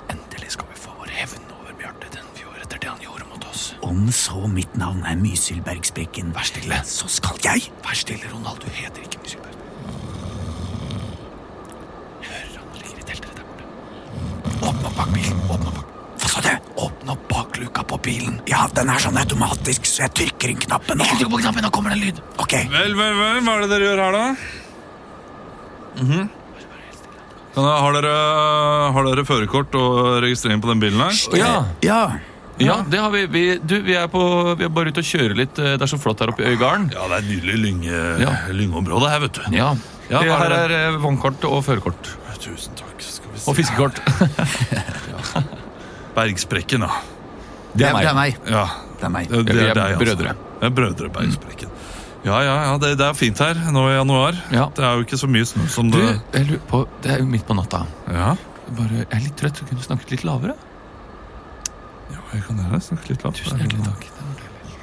S5: Endelig skal vi få vår hevn over Bjarte den fjord etter det han gjorde mot oss. Om så mitt navn er Mysilbergsprekken, Vær stille. så skal jeg Vær stille, Ronald. Du heter ikke Mysilberg. Jeg hører han ligger i teltet der borte. Åpne opp bak bilen. Åpne opp bak Hva sa du? Åpne opp bakluka på bilen. Ja, den er sånn automatisk, så jeg trykker inn knappen. Ikke trykk på knappen, nå kommer det en lyd. Ok.
S1: Vel, vel, vel, hva er det dere gjør her da? Mhm. Kan jeg- Har dere, har dere førerkort og registrering på den bilen her?
S4: Ja,
S2: Ja.
S4: ja, det har vi. Vi, du, vi, er på, vi er bare ute og kjører litt. eh, Det er så flott her oppe i Øygarden.
S1: Ja, det er et nydelig lynge,
S4: Ja.
S1: lyngområde her, vet du.
S4: Ja.
S1: Ja,
S4: Det
S1: er
S4: her er eh, vannkort og førerkort.
S1: Tusen takk. Skal vi se.
S4: Og fiskekort.
S1: Bergsprekken, ja.
S4: Det er
S2: Det er
S4: meg.
S1: Ja,
S2: Det er meg.
S1: det, det
S4: Vi
S1: er
S4: er
S1: deg, altså.
S4: brødre.
S1: Det er brødre Bergsprekken. Ja, ja, ja, det, det er fint her nå i januar.
S4: Ja.
S1: Det er jo ikke så mye snø som
S4: Du,
S1: det
S4: jeg lurer på, det er jo midt på natta.
S1: Ja,
S4: Bare, jeg er litt trøtt, så kunne du snakket litt lavere?
S1: ja jeg kan gjerne snakke litt lavt.
S4: Tusen hjertelig takk.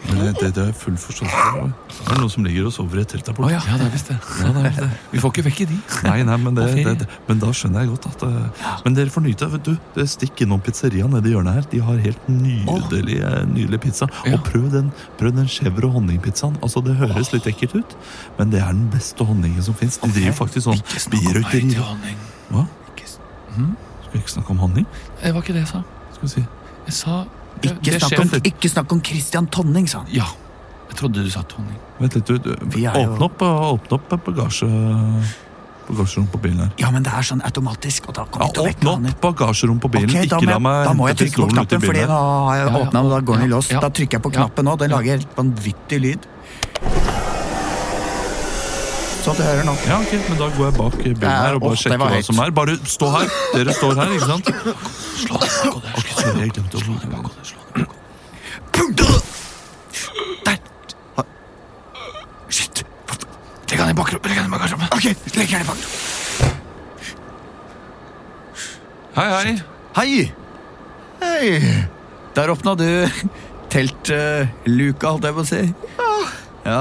S1: Men det, det, det er full forståelse for. Det er noen som ligger og sover i et telt der
S4: Å
S1: borte.
S4: ja, ja, det er visst det. Ja, det er visst det. Vi får ikke vekke de.
S1: Nei, nei, men, det, det, men da skjønner jeg godt at eh, Men dere får nyte vet du, Stikk innom pizzeria nede i hjørnet her. De har helt nydelig, eh, nydelig pizza.
S4: Ja.
S1: Og prøv den, prøv den chèvre honningpizzaen. Altså, Det høres litt ekkelt ut, men det er den beste honningen som fins. De driver faktisk sånn birøkteri.
S4: honning.
S1: Hva?
S4: Ikke s-
S1: Skal vi ikke snakke om honning?
S4: Det var ikke det jeg sa.
S1: Skal vi si
S4: Jeg sa
S2: Ikke
S4: det
S2: snakk, om, ikke snakk om Christian Tonning, sa han.
S4: Ja. Jeg trodde du sa Tonning.
S1: Vent litt, du.
S2: er jo-
S1: åpne, opp, eh, åpne opp bagasje... Bagasjerom på bilen her.
S2: Ja, men det er sånn automatisk, og da
S1: Ja,
S2: kommer å
S1: Åpne opp bagasjerom på bilen.
S2: Okay, da,
S1: ikke la meg
S2: da må jeg trykke på knappen, fordi da har jeg
S4: Ja, ja.
S2: åpna, og da går den i lås.
S4: Ja.
S2: Da trykker jeg på knappen nå. Den lager helt vanvittig lyd. Sånn at du hører nå.
S1: Ja, ok, men da går jeg bak bilen her og bare
S2: åh, det
S1: sjekker
S2: var
S1: hva
S2: høyt.
S1: som er. Bare stå her. Dere står her, ikke sant? Slå deg bak Ok, sorry, jeg glemte å slå deg bak
S2: Der! Shit.
S4: Legg han i bakrommet. Legg han i bakrommet.
S2: Ok, legger den bak.
S4: Hei, hei.
S2: Hei! Hei! Der åpna du teltluka, holdt jeg på å si. Ja.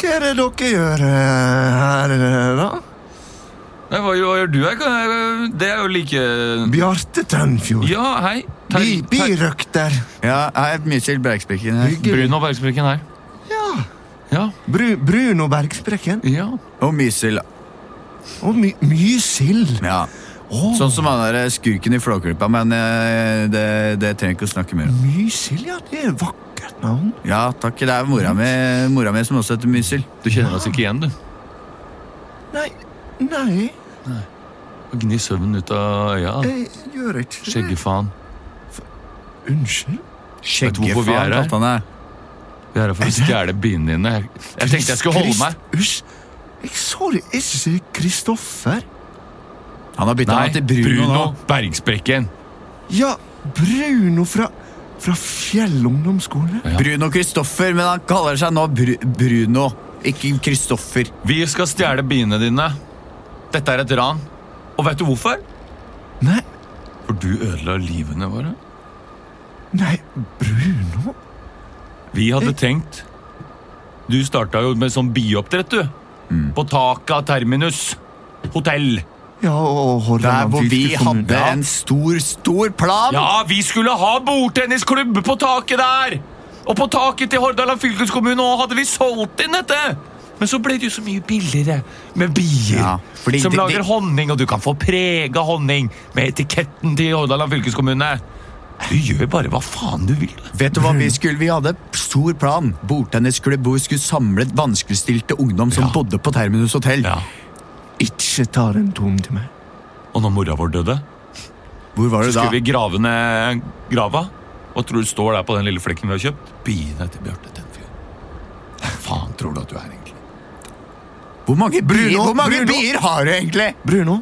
S3: Er det dere gjør her, da?
S4: Nei, Hva, hva gjør du her? Det er jo like
S3: Bjarte Tønfjord.
S4: Ja, hei.
S3: Bi,
S4: Ter- ter-
S3: birøkter.
S2: ja jeg er Mysil Bergsprekken her.
S4: Bruno Bergsprekken her.
S3: Ja.
S4: Ja.
S3: Bru, Bruno Bergsprekken.
S4: ja.
S2: Og Mysil.
S3: Og my, mye.
S2: Ja.
S3: Oh.
S2: Sånn som han der skurken i Flåklypa, men eh, det, det trenger ikke å snakke mer om.
S3: Mysil, ja. Det er et vakkert navn.
S2: Ja, takk. Det er mora mi, mora mi som også heter Mysil.
S4: Du kjenner oss ikke igjen, du.
S3: Nei, nei, Nei.
S4: Gni søvnen ut av øya.
S3: jeg gjør ikke det.
S4: Skjeggefaen.
S3: Unnskyld?
S4: Vet du hvorfor vi er her?
S2: han.
S4: Vi er her for å stjele biene dine. Jeg, jeg tenkte jeg skulle holde meg.
S3: Hysj! Jeg så det ikke Kristoffer.
S2: Han har bytta navn til Bruno,
S4: Bruno. Bergsprekken.
S3: Ja, Bruno fra, fra Fjell ungdomsskole.
S4: Ja.
S2: Bruno Kristoffer, men han kaller seg nå Bru Bruno, ikke Kristoffer.
S4: Vi skal stjele biene dine. Dette er et ran. Og vet du hvorfor?
S3: Nei,
S4: For du ødela livene våre.
S3: nei, Bruno?
S4: Vi hadde tenkt Du starta jo med sånn bioppdrett, du. På taket av Terminus hotell.
S3: Ja, og
S2: Der hvor vi
S3: hadde
S2: hadde en stor, stor plan.
S4: Ja, vi skulle ha bordtennisklubb på taket der! Og på taket til Hordaland fylkeskommune òg hadde vi solgt inn dette! Men så ble det jo så mye billigere med bier
S2: Ja,
S4: som
S2: det,
S4: lager
S2: det...
S4: honning, og du kan få prega honning med etiketten til Hordaland fylkeskommune. Du gjør bare hva faen du vil.
S2: Vet du hva vi skulle? Vi hadde stor plan. Bordtennisklubb hvor vi skulle samle vanskeligstilte ungdom som
S4: Ja.
S2: bodde på Terminus hotell.
S4: Ja.
S3: Ikke ta den tonen til meg.
S4: Og når mora vår døde,
S2: Hvor var
S4: så
S2: du da?
S4: skulle vi grave ned grava. Hva tror du står der på den lille flekken vi har kjøpt? Biene til Bjarte Tenfjord. Hva faen tror du at du er, egentlig?
S2: Hvor mange, bier,
S3: Bruno,
S2: hvor mange
S3: Bruno.
S2: bier har du egentlig?
S3: Bruno,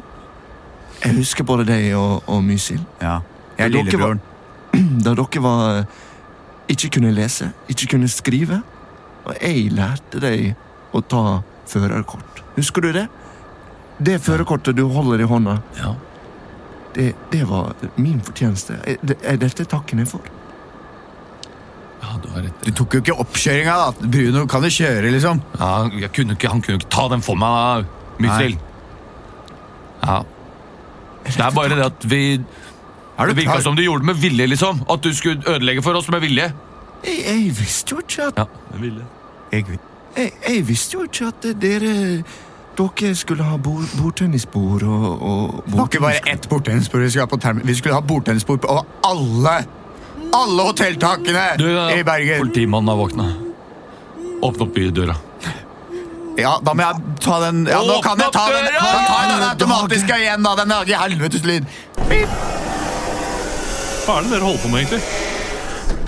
S3: jeg husker både deg og, og Mysil.
S2: Ja, jeg er lillebjørn.
S3: Da dere var eh, ikke kunne lese, ikke kunne skrive. Og jeg lærte deg å ta førerkort. Husker du det? Det førerkortet du holder i hånda,
S4: Ja.
S3: det, det var min fortjeneste. Er, er dette takken jeg får?
S4: ja, du har rett.
S2: Du tok jo ikke oppkjøringa, da. Bruno kan jo kjøre, liksom.
S4: Ja, jeg kunne ikke, han kunne ikke ta den for meg, da, Mysil. Ja. Det er bare det at vi
S2: Er
S4: Det
S2: du
S4: virka
S2: klar?
S4: som du gjorde det med vilje, liksom. At du skulle ødelegge for oss med vilje.
S3: Jeg, jeg visste jo ikke at
S4: Ja.
S1: Det vilje.
S2: Jeg-
S3: jeg, jeg visste jo ikke at dere dere skulle ha bord, bordtennisbord og, og
S2: Det var ikke bare ett bordtennisbord vi skulle ha. Vi skulle ha bordtennisbord på alle alle hotelltakene
S4: Du, ja,
S2: i Bergen.
S4: Politimannen har våkna. Åpne opp døra.
S2: Ja, da må jeg ta den ja, Nå kan jeg ta den, kan ta den automatiske igjen, da. Den lager helvetes lyd.
S1: Hva er det dere holder på med, egentlig?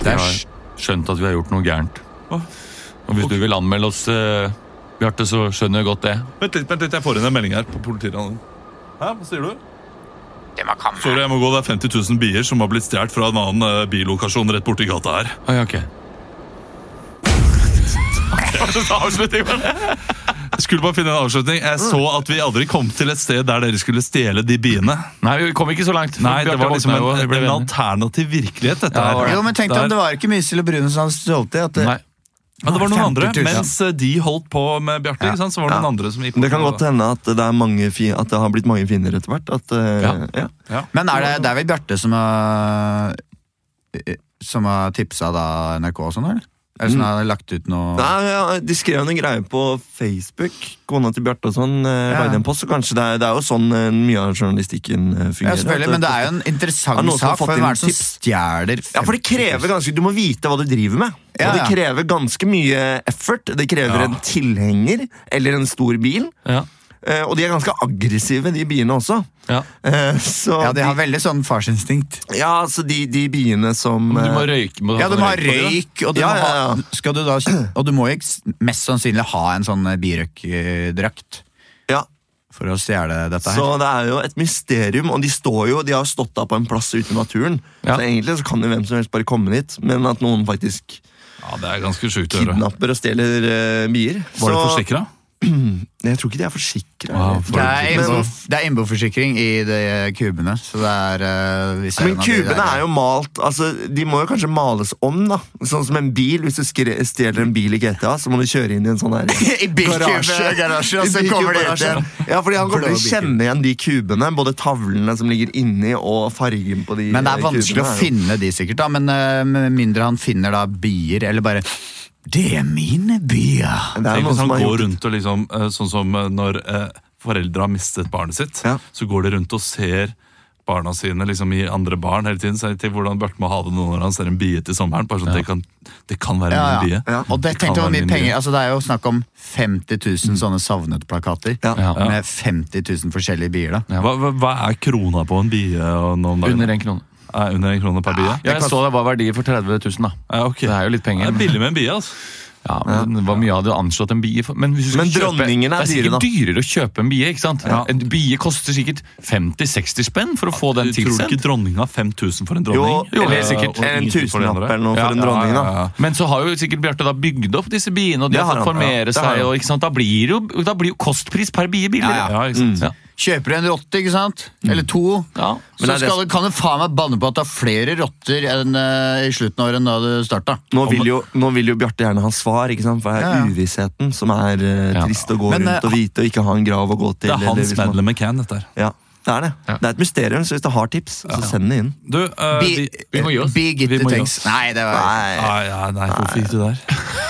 S2: Det er
S4: skjønt at vi har gjort noe gærent. Og hvis du vil anmelde oss, eh, Bjarte, så skjønner jeg godt det.
S1: Vent litt, vent litt, jeg får inn en melding her på politiet. Hæ, hva sier du? Sorry, jeg må gå. Det er 50 000 bier som har blitt stjålet fra en annen eh, billokasjon rett borti gata her.
S4: Ah, ja, ok. Avslutning på det.
S1: Jeg skulle bare finne en avslutning. Jeg så at vi aldri kom til et sted der dere skulle stjele de biene.
S4: Nei, vi kom ikke så langt.
S1: Nei, det
S4: Bjarte
S1: var liksom
S4: våkna jo,
S1: en,
S4: ble
S1: en
S4: venner.
S1: alternativ virkelighet, dette
S4: Ja,
S1: her.
S4: det.
S2: Jo, men tenk deg om det var ikke Mysil og Brune som hadde stjålet det. At det
S4: Nei.
S1: Ja, det var noen andre.
S2: 50 000.
S1: Mens eh, de holdt på med Bjarte, så var det
S3: Ja.
S1: noen andre som gikk på.
S3: Det kan godt hende at det, er mange fi, at det har blitt mange fiender etter hvert. At, uh,
S4: Ja.
S3: ja.
S1: Ja.
S2: Men er det, det er vel Bjarte som har Som har tipsa da NRK og sånn, eller? Eller som har lagt ut noe
S3: Nei, ja, De skrev en greie på Facebook, kona til Bjarte og sånn. Eh,
S2: Ja.
S3: en post, så kanskje det er, det er jo sånn eh, mye av journalistikken fungerer.
S2: Ja, selvfølgelig, men det er jo en
S3: Er
S2: interessant
S3: det
S2: sak. For hvem er det som stjeler
S3: Ja, for det krever ganske Du må vite hva du driver med.
S2: Ja,
S3: Og det krever ganske mye effort. Det krever
S1: Ja.
S3: en tilhenger eller en stor bil.
S4: Ja.
S3: Eh, og de er ganske aggressive, de biene også.
S4: Ja.
S3: Eh, så
S2: Ja, de har veldig sånn farsinstinkt.
S3: ja, så de, de biene som
S4: Du må
S3: eh,
S4: røyke. Må
S2: Ja, du må ha
S4: røyk
S2: og du,
S3: Ja, ja, ja.
S2: Ha, skal du da, og du må jo mest sannsynlig ha en sånn birøykdrakt
S3: Ja,
S2: for å stjele dette
S3: Så det er jo et mysterium, og de står jo, de har stått da på en plass ute i naturen.
S4: Ja.
S3: Så egentlig så kan jo hvem som helst bare komme dit, men at noen faktisk
S1: Ja, Det er ganske sjukt å høre.
S3: kidnapper og stjeler uh, bier.
S1: Var det
S3: du
S1: forsikra?
S3: Jeg tror ikke de er forsikra.
S1: Wow, for-
S2: Det er,
S3: Men-
S2: innbo, det er innboforsikring i de kubene, så det er eh, hvis er
S3: Men kubene
S2: der-
S3: er jo malt altså, De må jo kanskje males om, da. Sånn som en bil. Hvis du stjeler en bil i GTA, så må du kjøre inn i en sånn her
S2: I garasje, og så kommer de ut igjen.
S3: Ja, fordi han kommer til å kjenne igjen de kubene. Både tavlene som ligger inni, og fargen på de kubene.
S2: Men det er
S3: eh,
S2: vanskelig
S3: kubene å
S2: finne de sikkert, da. Men uh, mindre han finner da bier, eller bare Det er mine byer.
S3: Det er noen som
S1: han går rundt og liksom eh, Sånn som eh, når eh, foreldre har mistet barnet sitt,
S3: Ja.
S1: så går de rundt og ser barna sine liksom i andre barn hele tiden. Så jeg tenker hvordan Bjarte må ha det nå når han ser en bie til sommeren. Bare sånn, det, kan, det kan være
S2: Ja,
S1: min
S2: ja.
S1: bie.
S3: Ja.
S2: Og det
S1: det,
S2: tenkte jeg hvor mye penger. Altså Det er jo snakk om 50 000 sånne savnet-plakater.
S3: Ja.
S4: Ja.
S2: Med 50 000 forskjellige bier, da.
S4: Ja.
S1: Hva, hva, hva er krona på en bie?
S4: Under en krone.
S1: Er under en krone per bie?
S4: Ja, jeg så det var verdier for 30 000, da.
S1: Ja, okay.
S4: Det er jo litt penger.
S1: Det er billig med en bie, altså.
S4: Ja, men Hvor mye hadde du anslått en bie for? Men, hvis du skal
S3: Men
S4: kjøpe,
S3: dronningen er
S4: det er sikkert dyrere å kjøpe en bie. ikke sant?
S1: Ja.
S4: En bie koster sikkert 50-60 spenn for å få den
S1: Tror du ikke
S4: tilsendt.
S1: dronninga har 5000 for en dronning?
S3: Jo,
S4: eller
S1: Eh,
S4: sikkert
S3: en tusenlapp eller noe for en dronning, da.
S4: Men så har jo sikkert Bjarte da bygd opp disse biene, og de har fått
S3: ja.
S4: formere seg. og ikke sant? Da blir jo, da blir jo kostpris per bie billigere.
S1: Ja, ikke sant?
S4: Ja.
S2: Kjøper du en rotte, ikke sant? Eller to,
S4: Ja.
S3: Men
S2: så skal, det- kan du faen meg banne på at det er flere rotter enn uh, i slutten av året enn da du starta.
S3: Nå vil jo, nå vil jo Bjarte gjerne ha svar, ikke sant? for det er
S2: Ja, ja.
S3: uvissheten som er
S4: Ja.
S3: trist å gå
S2: Men,
S3: rundt og
S2: eh,
S3: vite og ikke ha en grav å gå til.
S1: Det er Hans
S3: liksom.
S1: medlem McCann, dette her.
S3: Ja, det er det.
S4: Ja.
S3: Det er et mysterium, så hvis du har tips, så send det inn.
S1: Du,
S2: uh,
S1: vi,
S4: vi må gi oss.
S2: Big it things. Nei, det var
S3: Nei.
S1: Nei, ja, nei, hvorfor gikk du der?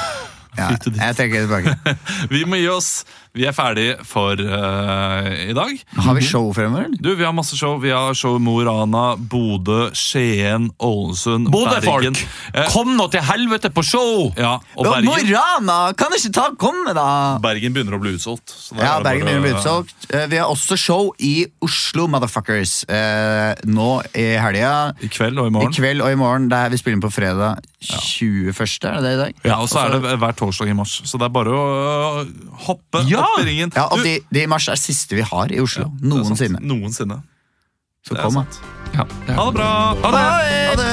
S2: ja? Jeg trekker det tilbake.
S1: Vi må gi oss. Vi er ferdig for uh, i dag.
S2: Har vi show fremover, eller?
S1: Du, Vi har masse show. Vi har show i Mo i Rana, Bodø, Skien, Ålesund, Bergen.
S4: Bodø-folk,
S1: Eh,
S4: kom nå til helvete på show!
S1: ja, og
S2: Ja, Mo i
S1: Bergen,
S2: Rana! Kan ikke ta komme, da!
S1: Bergen begynner å bli utsolgt. så da
S2: Ja,
S1: er det
S2: Bergen
S1: bare-
S2: begynner å bli utsolgt. Eh, Vi har også show i Oslo, motherfuckers. Eh, Nå i helga.
S1: I kveld og i
S2: I
S1: morgen.
S2: kveld og i morgen. Det er vi spiller inn på fredag 21., er det det i dag?
S1: Ja, Og så er det hver torsdag i mars. Så det er bare å øh, hoppe
S4: Ja!
S1: Opp i ringen.
S2: Ja, og de, de i mars er siste vi har i Oslo.
S1: Ja.
S2: Noensinne.
S1: Noensinne.
S2: Så kom, da.
S4: Ja, det
S1: Ha det bra! Ha det!
S2: Ha det!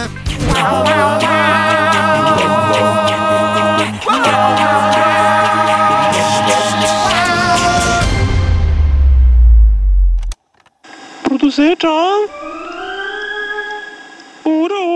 S6: Produsert av Ora